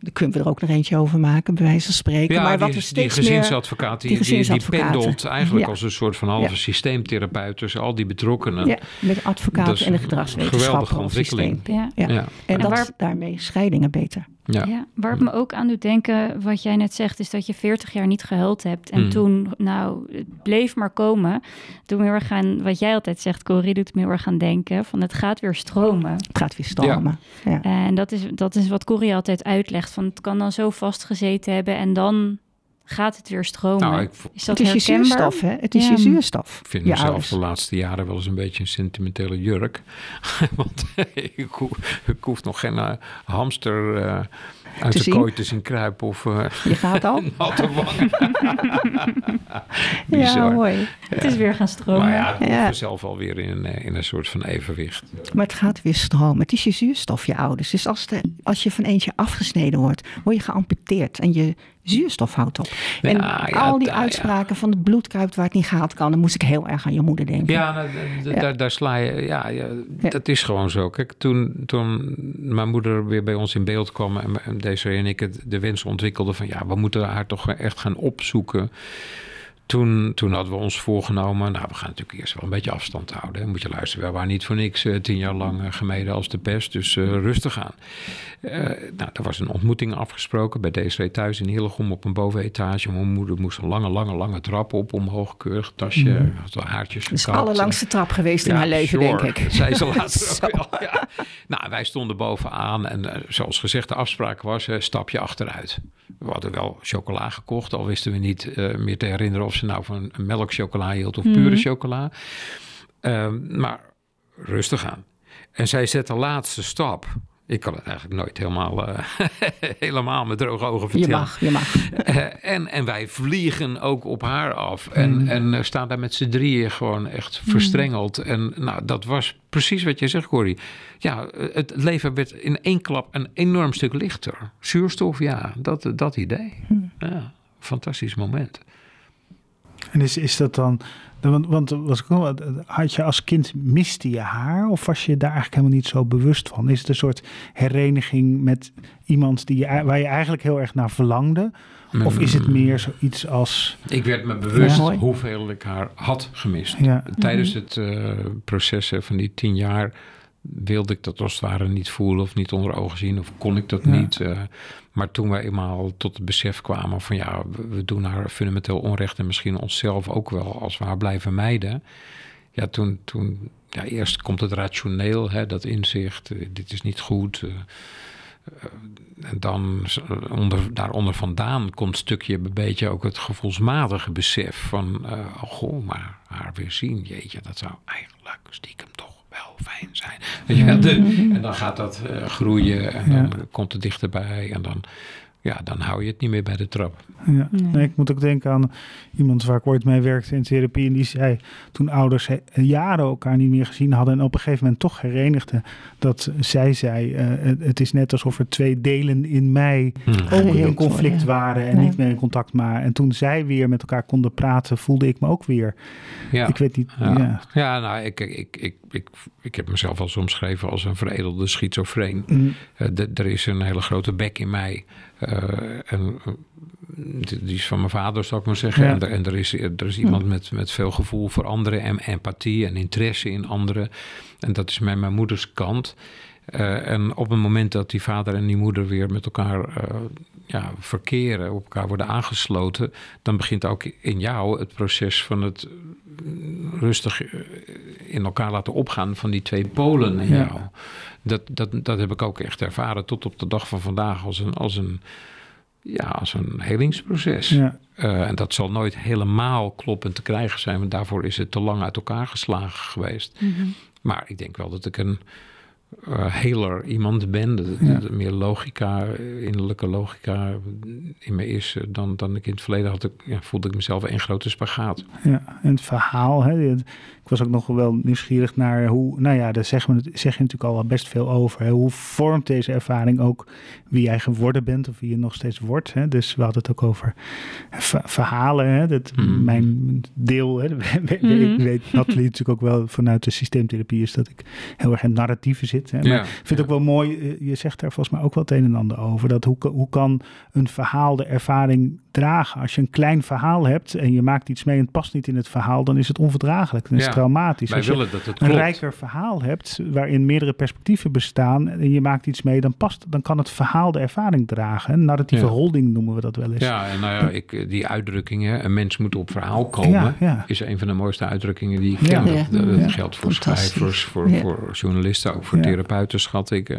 Daar kunnen we er ook nog eentje over maken, bij wijze van spreken.
Ja,
maar wat
die,
er steeds
die gezinsadvocaat, die,
die
pendelt eigenlijk
Ja.
als een soort van halve
Ja.
systeemtherapeut tussen al die betrokkenen.
Ja, met
is
en de
een
gedragswetenschappen.
geweldige ontwikkeling.
Ja.
Ja.
Ja.
En,
En
dat
waar-
daarmee scheidingen beter.
Ja.
Ja, waar het me ook aan doet denken, wat jij net zegt, is dat je 40 jaar niet gehuild hebt. En
Mm.
toen, nou, het bleef maar komen. Toen we heel erg aan, wat jij altijd zegt, Corrie, doet me heel erg gaan denken, van het gaat weer stromen.
Het gaat weer stromen. Ja.
En dat is, dat is wat Corrie altijd uitlegt, van het kan dan zo vastgezeten hebben en dan gaat het weer stromen.
Nou, ik
is dat
Het is je zuurstof, hè? Het is
Ja.
je zuurstof.
Ik vind
je
mezelf
ouders.
de laatste jaren wel eens een beetje een sentimentele jurk. Want ik, hoef, ik hoef nog geen eh, hamster eh, uit
Te
de
zien?
kooi te zien kruipen of eh
Je gaat al?
natte wangen.
ja, mooi.
Het is weer gaan stromen.
Maar ja, ik
Ja.
ben zelf alweer in, een, eh, in een soort van evenwicht.
Maar het gaat weer stromen. Het is je zuurstof, je ouders. Dus als, de, als je van eentje afgesneden wordt, word je geamputeerd. En je zuurstof houdt op. En
Ja,
al die
ja.
uitspraken van het bloed kruipt waar het niet gaat kan. Dan moest ik heel erg aan je moeder denken.
Ja, nou. Daar, daar sla je. Ja, dat is gewoon zo. Kijk, toen, toen mijn moeder weer bij ons in beeld kwam en, en Desiree en ik het, de wens ontwikkelden van ja, we moeten haar toch echt gaan opzoeken. Toen, toen hadden we ons voorgenomen, nou, we gaan natuurlijk eerst wel een beetje afstand houden. Hè. Moet je luisteren, we waren niet voor niks eh, tien jaar lang eh, gemeden als de pest, dus eh, rustig aan. Nou, er was een ontmoeting afgesproken bij Desiree thuis in Hillegom op een bovenetage. Mijn moeder moest een lange, lange, lange trap op, omhoog, keurig tasje, had wel haartjes
Het is de allerlangste trap geweest in haar leven,
sure.
denk ik.
Dat zei ze later
Zo.
ook wel. Ja. Nou, wij stonden bovenaan en zoals gezegd, de afspraak was stapje achteruit. We hadden wel chocola gekocht, al wisten we niet meer te herinneren of ze nou van een melkchocola hield of pure
Mhm.
chocola. Ehm, maar rustig aan. En zij zet de laatste stap. Ik kan het eigenlijk nooit helemaal, eh, helemaal met droge ogen
Je
vertellen.
mag, je mag.
Eh, en, en wij vliegen ook op haar af. En,
Mm.
en eh, staan daar met z'n drieën gewoon echt verstrengeld. En nou, dat was precies wat je zegt, Corrie. Ja, het leven werd in één klap een enorm stuk lichter. Zuurstof, ja, dat, dat idee.
Mm.
Ja, fantastisch moment.
En is, is dat dan... Want, want was ik nog, wel- had je als kind miste je haar? Of was je daar eigenlijk helemaal niet zo bewust van? Is het een soort hereniging met iemand die je, waar je eigenlijk heel erg naar verlangde? Of is het meer zoiets als...
Ik werd me bewust
Ja.
Hoeveel ik haar had gemist.
Ja,
Tijdens het eh, proces van die tien jaar wilde ik dat als het ware niet voelen of niet onder ogen zien of kon ik dat
Ja.
niet. eh. Maar toen wij eenmaal tot het besef kwamen van ja, we, we doen haar fundamenteel onrecht en misschien onszelf ook wel als we haar blijven mijden. Ja, toen, toen ja, eerst komt het rationeel, hè, dat inzicht, eh, dit is niet goed. eh, eh, en dan onder, daaronder vandaan komt stukje een beetje ook het gevoelsmatige besef van, oh goh, maar haar weer zien, jeetje, dat zou eigenlijk stiekem fijn zijn. Weet je wel, de- en dan gaat dat eh, groeien en dan komt het dichterbij en dan, ja, dan hou je het niet meer bij de trap.
Ja. Nee. ik moet ook denken aan iemand waar ik ooit mee werkte in therapie. En die zei toen ouders jaren elkaar niet meer gezien hadden. En op een gegeven moment toch herenigden. Dat zij zei: uh, het, is net alsof er twee delen in mij hmm. ook in conflict waren. En niet meer in contact maar. En toen zij weer met elkaar konden praten, voelde ik me ook weer. Ja. Ik weet niet.
Ja, ja. nou, ik, ik, ik, ik, ik heb mezelf al omschreven als een veredelde schizofreen. Mm. Uh, er is een hele grote bek in mij. Uh, en die is van mijn vader, zou ik maar zeggen. En, er, en er, is, er is iemand met, met veel gevoel voor anderen en empathie en interesse in anderen. En dat is met mijn moeders kant. Uh, en op het moment dat die vader en die moeder weer met elkaar uh, ja, verkeren, op elkaar worden aangesloten, dan begint ook in jou het proces van het rustig in elkaar laten opgaan van die twee polen in jou. Dat, dat, dat heb ik ook echt ervaren tot op de dag van vandaag als een, als een ja, als een helingsproces. Ja. Uh, en dat zal nooit helemaal kloppend te krijgen zijn, want daarvoor is het te lang uit elkaar geslagen geweest. Mm -hmm. Maar ik denk wel dat ik een uh, heler iemand ben. Dat, ja. meer logica, innerlijke logica in me is dan, dan ik in het verleden had. Ik, ja, voelde ik mezelf een grote spagaat.
Ja, en het verhaal. Hè, ik was ook nog wel nieuwsgierig naar hoe, nou ja, daar zeg, we, zeg je natuurlijk al best veel over. Hè. Hoe vormt deze ervaring ook wie jij geworden bent of wie je nog steeds wordt? Hè? Dus we hadden het ook over verhalen. Hè? Dat mm. Mijn deel, hè, mm. weet Nathalie natuurlijk ook wel vanuit de systeemtherapie, is dat ik heel erg in narratieven zit. Hè? Maar ik vind het ook wel mooi, eh, je zegt daar volgens mij ook wel het een en ander over. Dat hoe, hoe kan een verhaal de ervaring dragen? Als je een klein verhaal hebt en je maakt iets mee en het past niet in het verhaal, dan is het onverdraaglijk. Dan is het traumatisch.
Wij
Als
willen dat het
een rijker verhaal hebt, waarin meerdere perspectieven bestaan en je maakt iets mee, dan past, dan kan het verhaal de ervaring dragen. Narratieve holding noemen we dat wel eens.
Ja, en nou ja, ik, die uitdrukkingen, een mens moet op verhaal komen, is een van de mooiste uitdrukkingen die ik ken. Dat, geldt voor schrijvers, voor, voor journalisten, ook voor therapeuten schat ik. Uh,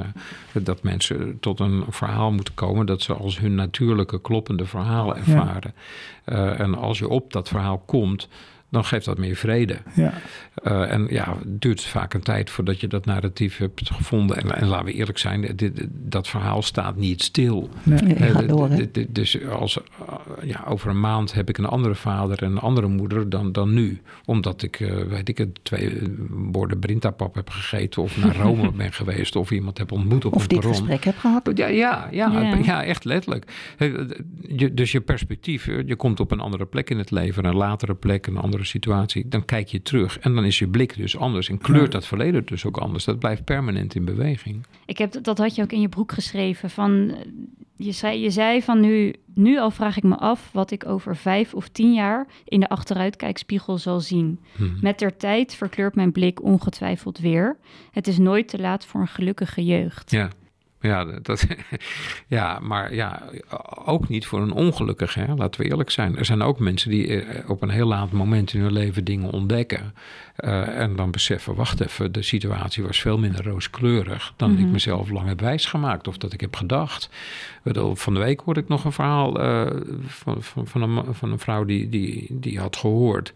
dat mensen tot een verhaal moeten komen dat ze als hun natuurlijke kloppende verhaal ervaren. Uh, en als je op dat verhaal komt, dan geeft dat meer vrede. Ja. Uh, en ja, het duurt vaak een tijd voordat je dat narratief hebt gevonden. En, en laten we eerlijk zijn, dit, dat verhaal staat niet stil.
Nee, door,
dus als, uh, ja, over een maand heb ik een andere vader en een andere moeder dan, dan nu. Omdat ik, weet ik het, twee borden brintapap heb gegeten... of naar Rome ben geweest of iemand heb ontmoet op
of
een
perron. Of dit gesprek heb gehad.
Ja, ja, ja, ja. ja echt letterlijk. Je, dus je perspectief, je komt op een andere plek in het leven... een latere plek, een andere situatie, dan kijk je terug. En dan is je blik dus anders. En kleurt dat verleden dus ook anders. Dat blijft permanent in beweging.
Ik heb, dat had je ook in je broek geschreven. Van, je, zei, je zei van nu, nu al vraag ik me af wat ik over vijf of tien jaar in de achteruitkijkspiegel zal zien. Hmm. Met der tijd verkleurt mijn blik ongetwijfeld weer. Het is nooit te laat voor een gelukkige jeugd.
Ja. Ja, dat, ja, maar ja, ook niet voor een ongelukkige. Hè? Laten we eerlijk zijn. Er zijn ook mensen die eh, op een heel laat moment in hun leven dingen ontdekken. Uh, en dan beseffen, wacht even, de situatie was veel minder rooskleurig dan ik mhm. mezelf lang heb wijsgemaakt of dat ik heb gedacht. Van de week hoorde ik nog een verhaal uh, van, van, van, een, van een vrouw die, die, die had gehoord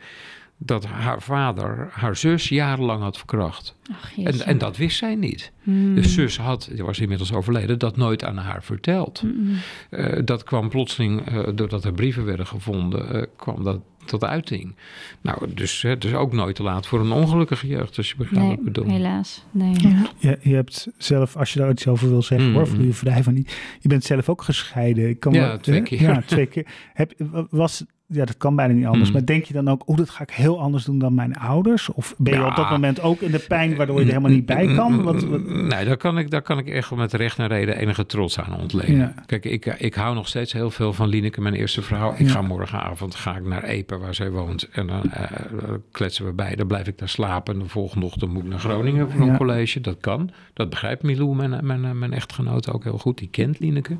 dat haar vader haar zus jarenlang had verkracht. Ach, en, en, dat wist zij niet. Hmm. De zus had, die was inmiddels overleden, dat nooit aan haar verteld. Mm. Uh, dat kwam plotseling, uh, doordat er brieven werden gevonden, uh, kwam dat tot uiting. Nou, dus het is ook nooit te laat voor een ongelukkige jeugd, als je begrijpt nee, wat ik bedoel.
helaas. Nee.
Ja. Je, hebt zelf, als je daar iets over wil zeggen, mm. hoor, voel je vrij van niet. Je bent zelf ook gescheiden. Ik kan
ja, twee keer.
Ja, twee keer. Heb, was ja, dat kan bijna niet anders. Mm. Maar denk je dan ook, oh, dat ga ik heel anders doen dan mijn ouders? Of ben je op dat moment ook in de pijn waardoor je er helemaal niet bij kan? Wat,
Nee, daar kan, ik, daar kan ik echt met recht en reden enige trots aan ontlenen. Kijk, ik, ik hou nog steeds heel veel van Lineke, mijn eerste vrouw. Ik ga morgenavond ga ik naar Epe, waar zij woont. En dan uh, kletsen we bij. Dan blijf ik daar slapen. En de volgende ochtend moet ik naar Groningen voor een college. Dat kan. Dat begrijpt Milou, mijn, mijn, mijn echtgenoot, ook heel goed. Die kent Lineke.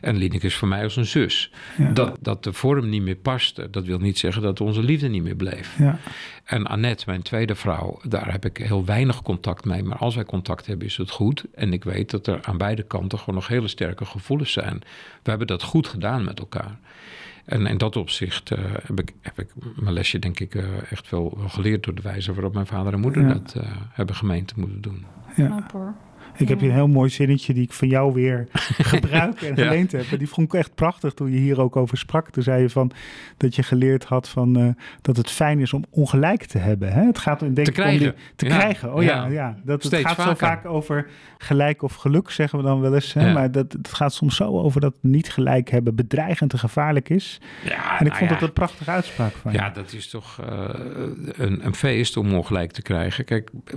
En Lineke is voor mij als een zus. Dat, dat de vorm niet meer past dat wil niet zeggen dat onze liefde niet meer bleef. Ja. En Annette, mijn tweede vrouw, daar heb ik heel weinig contact mee. Maar als wij contact hebben, is het goed. En ik weet dat er aan beide kanten gewoon nog hele sterke gevoelens zijn. We hebben dat goed gedaan met elkaar. En in dat opzicht uh, heb, ik, heb ik mijn lesje, denk ik, uh, echt wel, geleerd door de wijze waarop mijn vader en moeder dat uh, hebben gemeend te moeten doen.
Ja. Ik heb hier een heel mooi zinnetje die ik van jou weer gebruik en
Ja.
geleend heb. En die vond ik echt prachtig toen je hier ook over sprak. Toen zei je van dat je geleerd had van eh, dat het fijn is om ongelijk te hebben. Hè? Het gaat denk
Te
ik om
krijgen.
die- te
Ja.
krijgen. Oh ja,
Ja.
ja. Dat, het gaat zo vaak over gelijk of geluk, zeggen we dan wel eens. Hè? Maar dat, het gaat soms zo over dat niet gelijk hebben bedreigend en gevaarlijk is.
Ja,
en ik
nou
vond dat een prachtige uitspraak van je.
Ja, dat is toch eh, een, een feest om ongelijk te krijgen. Kijk, eh,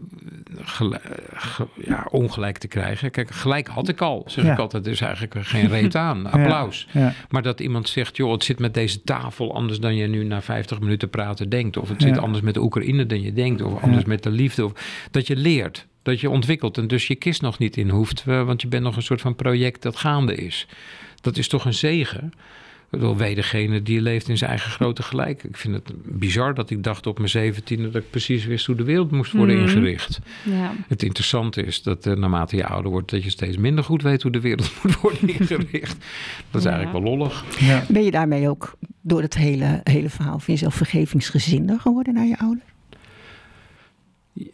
ge- ja, ongelijk te krijgen. Kijk, gelijk had ik al, zeg
Ja.
ik altijd. Er is eigenlijk geen reet aan. Applaus.
Ja.
Maar dat iemand zegt, joh, het zit met deze tafel anders dan je nu na 50 minuten praten denkt. Of het zit anders met de Oekraïne dan je denkt. Of anders met de liefde. Of, dat je leert. Dat je ontwikkelt en dus je kist nog niet in hoeft. eh, Want je bent nog een soort van project dat gaande is. Dat is toch een zegen. Bedoel, wij degene die leeft in zijn eigen grote gelijk. Ik vind het bizar dat ik dacht op mijn zeventiende... dat ik precies wist hoe de wereld moest worden
Mhm.
ingericht.
Ja.
Het interessante is dat eh, naarmate je ouder wordt... dat je steeds minder goed weet hoe de wereld moet worden ingericht. Dat is
Ja.
eigenlijk wel lollig.
Ja.
Ben je daarmee ook door het hele, hele verhaal van jezelf vergevingsgezinder geworden naar je ouders?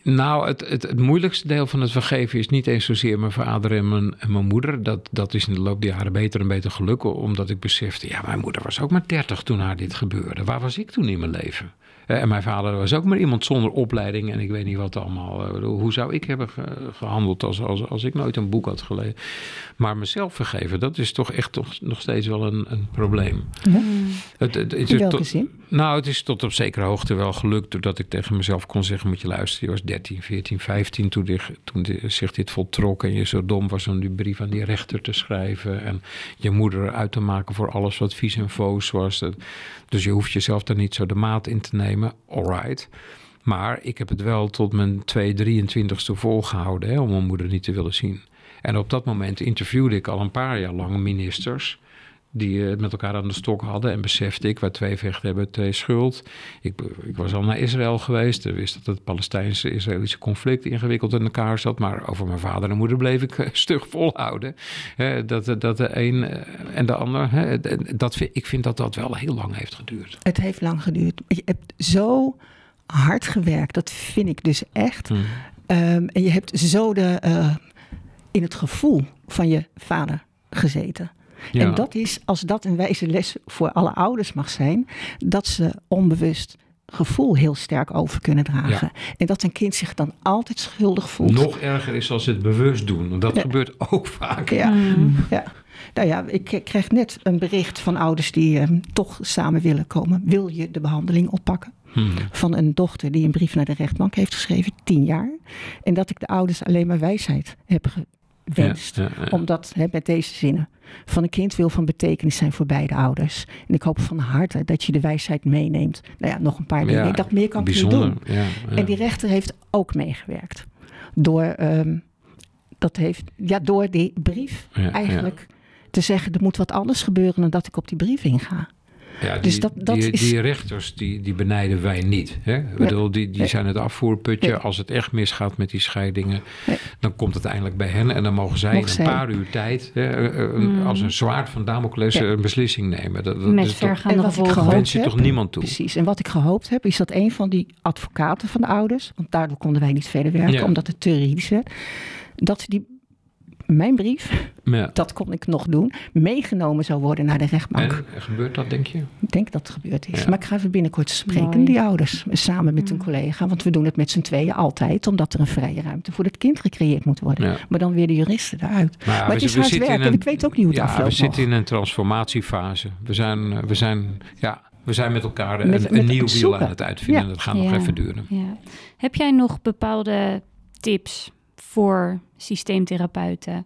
Nou, het, het, het moeilijkste deel van het vergeven is niet eens zozeer mijn vader en mijn, en mijn moeder. Dat, dat is in de loop der jaren beter en beter gelukkig, omdat ik besefte, ja, mijn moeder was ook maar 30 toen haar dit gebeurde. Waar was ik toen in mijn leven? Eh, En mijn vader was ook maar iemand zonder opleiding en ik weet niet wat allemaal. Eh, Hoe zou ik hebben ge- gehandeld als, als, als ik nooit een boek had gelezen? Maar mezelf vergeven, dat is toch echt toch, nog steeds wel een, een probleem. Het, het, het
In welke zin?
Nou, het is tot op zekere hoogte wel gelukt. Doordat ik tegen mezelf kon zeggen: Moet je luisteren. Je was 13, 14, 15 toen, toen zich dit voltrok. En je zo dom was om die brief aan die rechter te schrijven. En je moeder uit te maken voor alles wat vies en foos was. Dus je hoeft jezelf daar niet zo de maat in te nemen. Alright. Maar ik heb het wel tot mijn 2, 23ste volgehouden. Hè, om mijn moeder niet te willen zien. En op dat moment interviewde ik al een paar jaar lang ministers die eh, het met elkaar aan de stok hadden. En besefte ik, waar twee vechten hebben, twee schuld. Ik, ik was al naar Israël geweest. Ik wist dat het Palestijnse-Israëlische conflict ingewikkeld in elkaar zat. Maar over mijn vader en moeder bleef ik eh, stug volhouden. Dat, dat de een eh, en de ander. Dat, ik vind dat dat wel heel lang heeft geduurd.
Het heeft lang geduurd. Je hebt zo hard gewerkt. Dat vind ik dus echt.
Hm.
Ehm, en je hebt zo de, eh, in het gevoel van je vader gezeten.
Ja.
En dat is, als dat een wijze les voor alle ouders mag zijn, dat ze onbewust gevoel heel sterk over kunnen dragen. En dat een kind zich dan altijd schuldig voelt.
Nog erger is als ze het bewust doen. Want dat
Ja.
gebeurt ook vaak.
Ja. ja. Nou ja, ik kreeg net een bericht van ouders die eh, toch samen willen komen. Wil je de behandeling oppakken?
Hm.
Van een dochter die een brief naar de rechtbank heeft geschreven, tien jaar. En dat ik de ouders alleen maar wijsheid heb gewenst.
Ja, ja, ja.
Omdat, hè, met deze zinnen, van een kind wil van betekenis zijn voor beide ouders. En ik hoop van harte dat je de wijsheid meeneemt. Nou ja, nog een paar dingen. Ik dacht, meer kan ik niet doen. En die rechter heeft ook meegewerkt. Door, ehm, dat heeft, ja, door die brief eigenlijk te zeggen... er moet wat anders gebeuren dan dat ik op die brief inga.
Ja,
Dus
die,
dat- dat
die,
is-
die rechters, die, die benijden wij niet. Hè? Ik bedoel, die, die
Nee.
zijn het afvoerputje.
Nee.
Als het echt misgaat met die scheidingen, dan komt het eindelijk bij hen. En dan mogen zij
Mogen
in een
zij.
paar uur tijd, hè, eh, eh, een- als een zwaard van Damocles,
Ja.
een beslissing nemen. Dat, dat
Met
is toch,
vergaande
En wat ik
gevolgen.
wens je
heb-
toch niemand toe.
Precies. En wat ik gehoopt heb, is dat een van die advocaten van de ouders... want daardoor konden wij niet verder werken,
Ja.
omdat het te juridisch werd... dat die, mijn brief,
Ja.
dat kon ik nog doen... meegenomen zou worden naar de rechtbank.
En gebeurt dat, denk je?
Ik denk dat het gebeurd is.
Ja.
Maar ik ga even binnenkort spreken,
Mooi.
die ouders. Samen met een collega. Want we doen het met z'n tweeën altijd. Omdat er een vrije ruimte voor het kind gecreëerd moet worden.
Ja.
Maar dan weer de juristen eruit.
Maar, ja,
maar het
we-
is
we
hard werken. En
een-
ik weet ook niet hoe het
ja,
afloopt
we zitten
nog.
in een transformatiefase. We zijn, eh, we zijn, ja, we zijn met elkaar een,
Met-
een nieuw wiel aan het uitvinden.
Ja.
Dat gaat nog
Ja.
even duren.
Ja. Heb jij nog bepaalde tips voor systeemtherapeuten?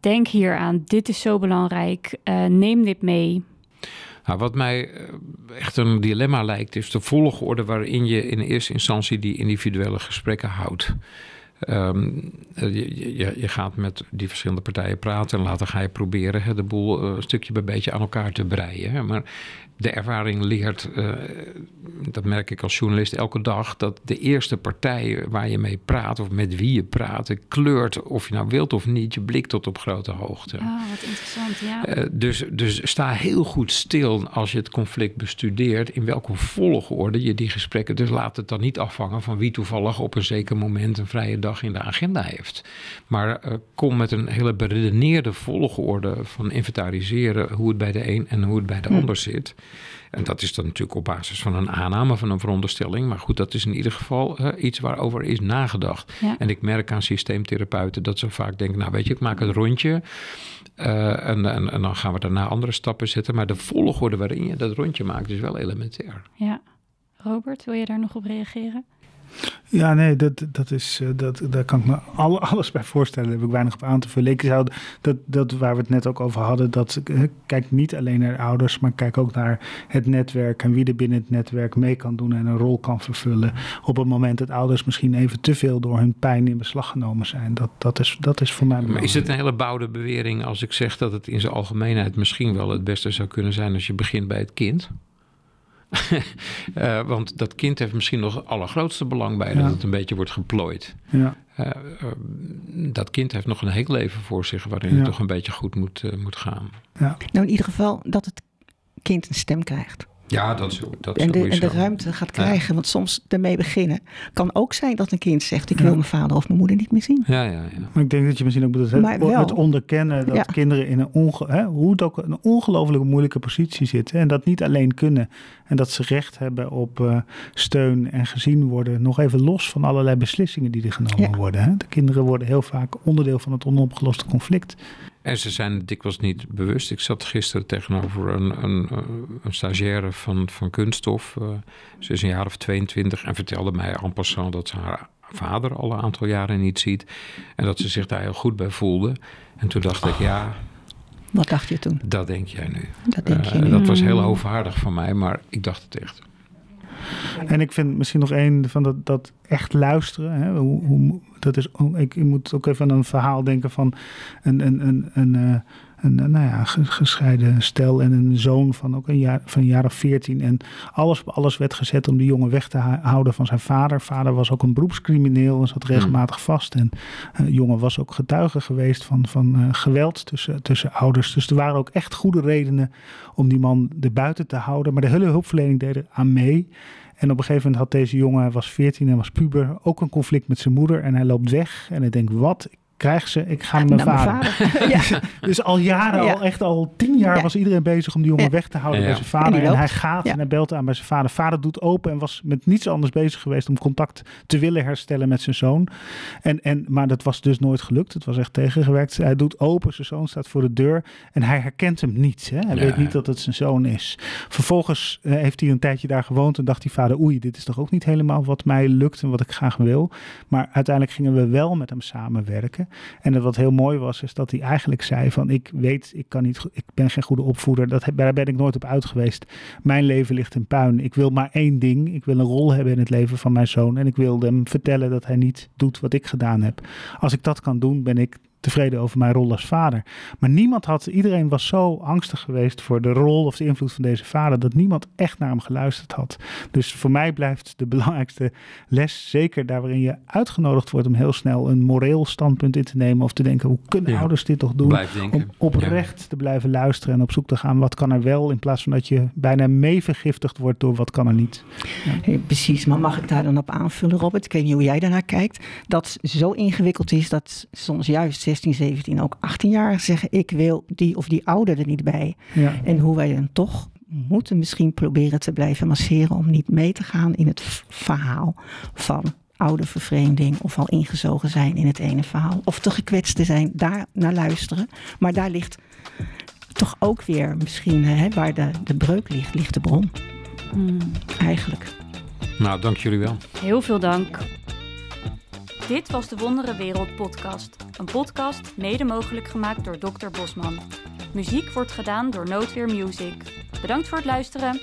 Denk hier aan, dit is zo belangrijk, eh, neem dit mee.
Nou, wat mij eh, echt een dilemma lijkt, is de volgorde waarin je in eerste instantie die individuele gesprekken houdt. Ehm, eh, je gaat met die verschillende partijen praten en later ga je proberen hè, de boel eh, een stukje bij beetje aan elkaar te breien. Hè. Maar de ervaring leert, eh, dat merk ik als journalist elke dag, dat de eerste partij waar je mee praat of met wie je praat, kleurt of je nou wilt of niet, je blik tot op grote hoogte.
Oh, wat interessant, ja.
Eh, dus, dus sta heel goed stil als je het conflict bestudeert. In welke volgorde je die gesprekken. Dus laat het dan niet afhangen van wie toevallig op een zeker moment een vrije dag dag in de agenda heeft. Maar uh, kom met een hele beredeneerde volgorde van inventariseren hoe het bij de een en hoe het bij de hm. ander zit. En dat is dan natuurlijk op basis van een aanname, van een veronderstelling. Maar goed, dat is in ieder geval uh, iets waarover is nagedacht. En ik merk aan systeemtherapeuten dat ze vaak denken: Nou, weet je, ik maak het rondje. Uh, en, en, en, dan gaan we daarna andere stappen zetten. Maar de volgorde waarin je dat rondje maakt is wel elementair.
Ja. Robert, wil je daar nog op reageren?
Ja, nee, dat, dat is, eh, dat, daar kan ik me alles bij voorstellen. Daar heb ik weinig op aan te vullen. Ik zou dat, dat waar we het net ook over hadden, dat eh, kijk niet alleen naar ouders, maar kijk ook naar het netwerk en wie er binnen het netwerk mee kan doen en een rol kan vervullen. Op het moment dat ouders misschien even te veel door hun pijn in beslag genomen zijn. Dat, dat, is, dat is voor mij.
Maar is het een hele bouwde bewering als ik zeg dat het in zijn algemeenheid misschien wel het beste zou kunnen zijn als je begint bij het kind? Uh, want dat kind heeft misschien nog het allergrootste belang bij dat het een beetje wordt geplooid. Ja. Uh, dat kind heeft nog een heel leven voor zich waarin het toch een beetje goed moet, moet gaan.
Ja. Nou, in ieder geval dat het kind een stem krijgt.
Ja, dat, dat
en, de, en de ruimte gaat krijgen. Want soms ermee beginnen kan ook zijn dat een kind zegt: Ik wil mijn vader of mijn moeder niet meer zien.
Ja, ja, ja.
Maar ik denk dat je misschien ook bedoelt het, het onderkennen dat kinderen in een, onge, hè, hoe het ook een ongelooflijke moeilijke positie zitten. En dat niet alleen kunnen. En dat ze recht hebben op uh, steun en gezien worden. Nog even los van allerlei beslissingen die er genomen worden. Hè. De kinderen worden heel vaak onderdeel van het onopgeloste conflict.
En ze zijn dikwijls niet bewust. Ik zat gisteren tegenover een, een, een stagiaire van, van kunststof. Uh, ze is een jaar of 22 en vertelde mij en passant dat ze haar vader al een aantal jaren niet ziet. En dat ze zich daar heel goed bij voelde. En toen dacht ik, ja.
Wat dacht je toen?
Dat denk jij nu.
Dat denk je uh, nu.
Dat was heel hoogwaardig van mij, maar ik dacht het echt.
En ik vind misschien nog één van dat, dat echt luisteren. Hè, hoe, hoe, dat is, ik, ik moet ook even aan een verhaal denken van een, een, een, een, eh, een, een nou ja, gescheiden stel en een zoon van ook een jaar, van een jaar of veertien. En alles op alles werd gezet om die jongen weg te houden van zijn vader. Vader was ook een beroepscrimineel en zat regelmatig hmm. vast. En uh, jongen was ook getuige geweest van, van uh, geweld tussen, tussen ouders. Dus er waren ook echt goede redenen om die man er buiten te houden. Maar de hele hulpverlening deed er aan mee. En op een gegeven moment had deze jongen, hij was 14 en was puber, ook een conflict met zijn moeder. En hij loopt weg en hij denkt, wat? Krijg ze, ik ga naar mijn vader. ja. dus al jaren, al echt al tien jaar was iedereen bezig om die jongen weg te houden bij zijn vader. En, hij gaat en hij belt aan bij zijn vader. Vader doet open en was met niets anders bezig geweest om contact te willen herstellen met zijn zoon. En, en, maar dat was dus nooit gelukt. Het was echt tegengewerkt. Hij doet open, zijn zoon staat voor de deur en hij herkent hem niet. Hè? Hij weet niet dat het zijn zoon is. Vervolgens uh, heeft hij een tijdje daar gewoond en dacht die vader, oei, dit is toch ook niet helemaal wat mij lukt en wat ik graag wil. Maar uiteindelijk gingen we wel met hem samenwerken. En wat heel mooi was, is dat hij eigenlijk zei van ik weet, ik kan niet, ik ben geen goede opvoeder. Dat, daar ben ik nooit op uit geweest. Mijn leven ligt in puin. Ik wil maar één ding. Ik wil een rol hebben in het leven van mijn zoon. En ik wilde hem vertellen dat hij niet doet wat ik gedaan heb. Als ik dat kan doen, ben ik tevreden over mijn rol als vader. Maar niemand had, iedereen was zo angstig geweest voor de rol of de invloed van deze vader, dat niemand echt naar hem geluisterd had. Dus voor mij blijft de belangrijkste les, zeker daar waarin je uitgenodigd wordt om heel snel een moreel standpunt in te nemen of te denken, hoe kunnen ouders dit toch doen? Om oprecht te blijven luisteren en op zoek te gaan, wat kan er wel, in plaats van dat je bijna mee vergiftigd wordt door wat kan er niet.
Ja. precies, maar mag ik daar dan op aanvullen, Robert? Ik weet niet hoe jij daarnaar kijkt. Dat zo ingewikkeld is dat soms juist 16, 17, ook 18 jaar zeggen: ik wil die of die ouder er niet bij. Ja. En hoe wij dan toch moeten misschien proberen te blijven masseren om niet mee te gaan in het verhaal van oude vervreemding of al ingezogen zijn in het ene verhaal of te gekwetst te zijn, daar naar luisteren. Maar daar ligt toch ook weer misschien hè, waar de, de breuk ligt, ligt de bron. Hmm. Eigenlijk.
Nou, dank jullie wel.
Heel veel dank. Dit was de Wondere Wereld podcast. Een podcast mede mogelijk gemaakt door Dr. Bosman. Muziek wordt gedaan door Noodweer Music. Bedankt voor het luisteren.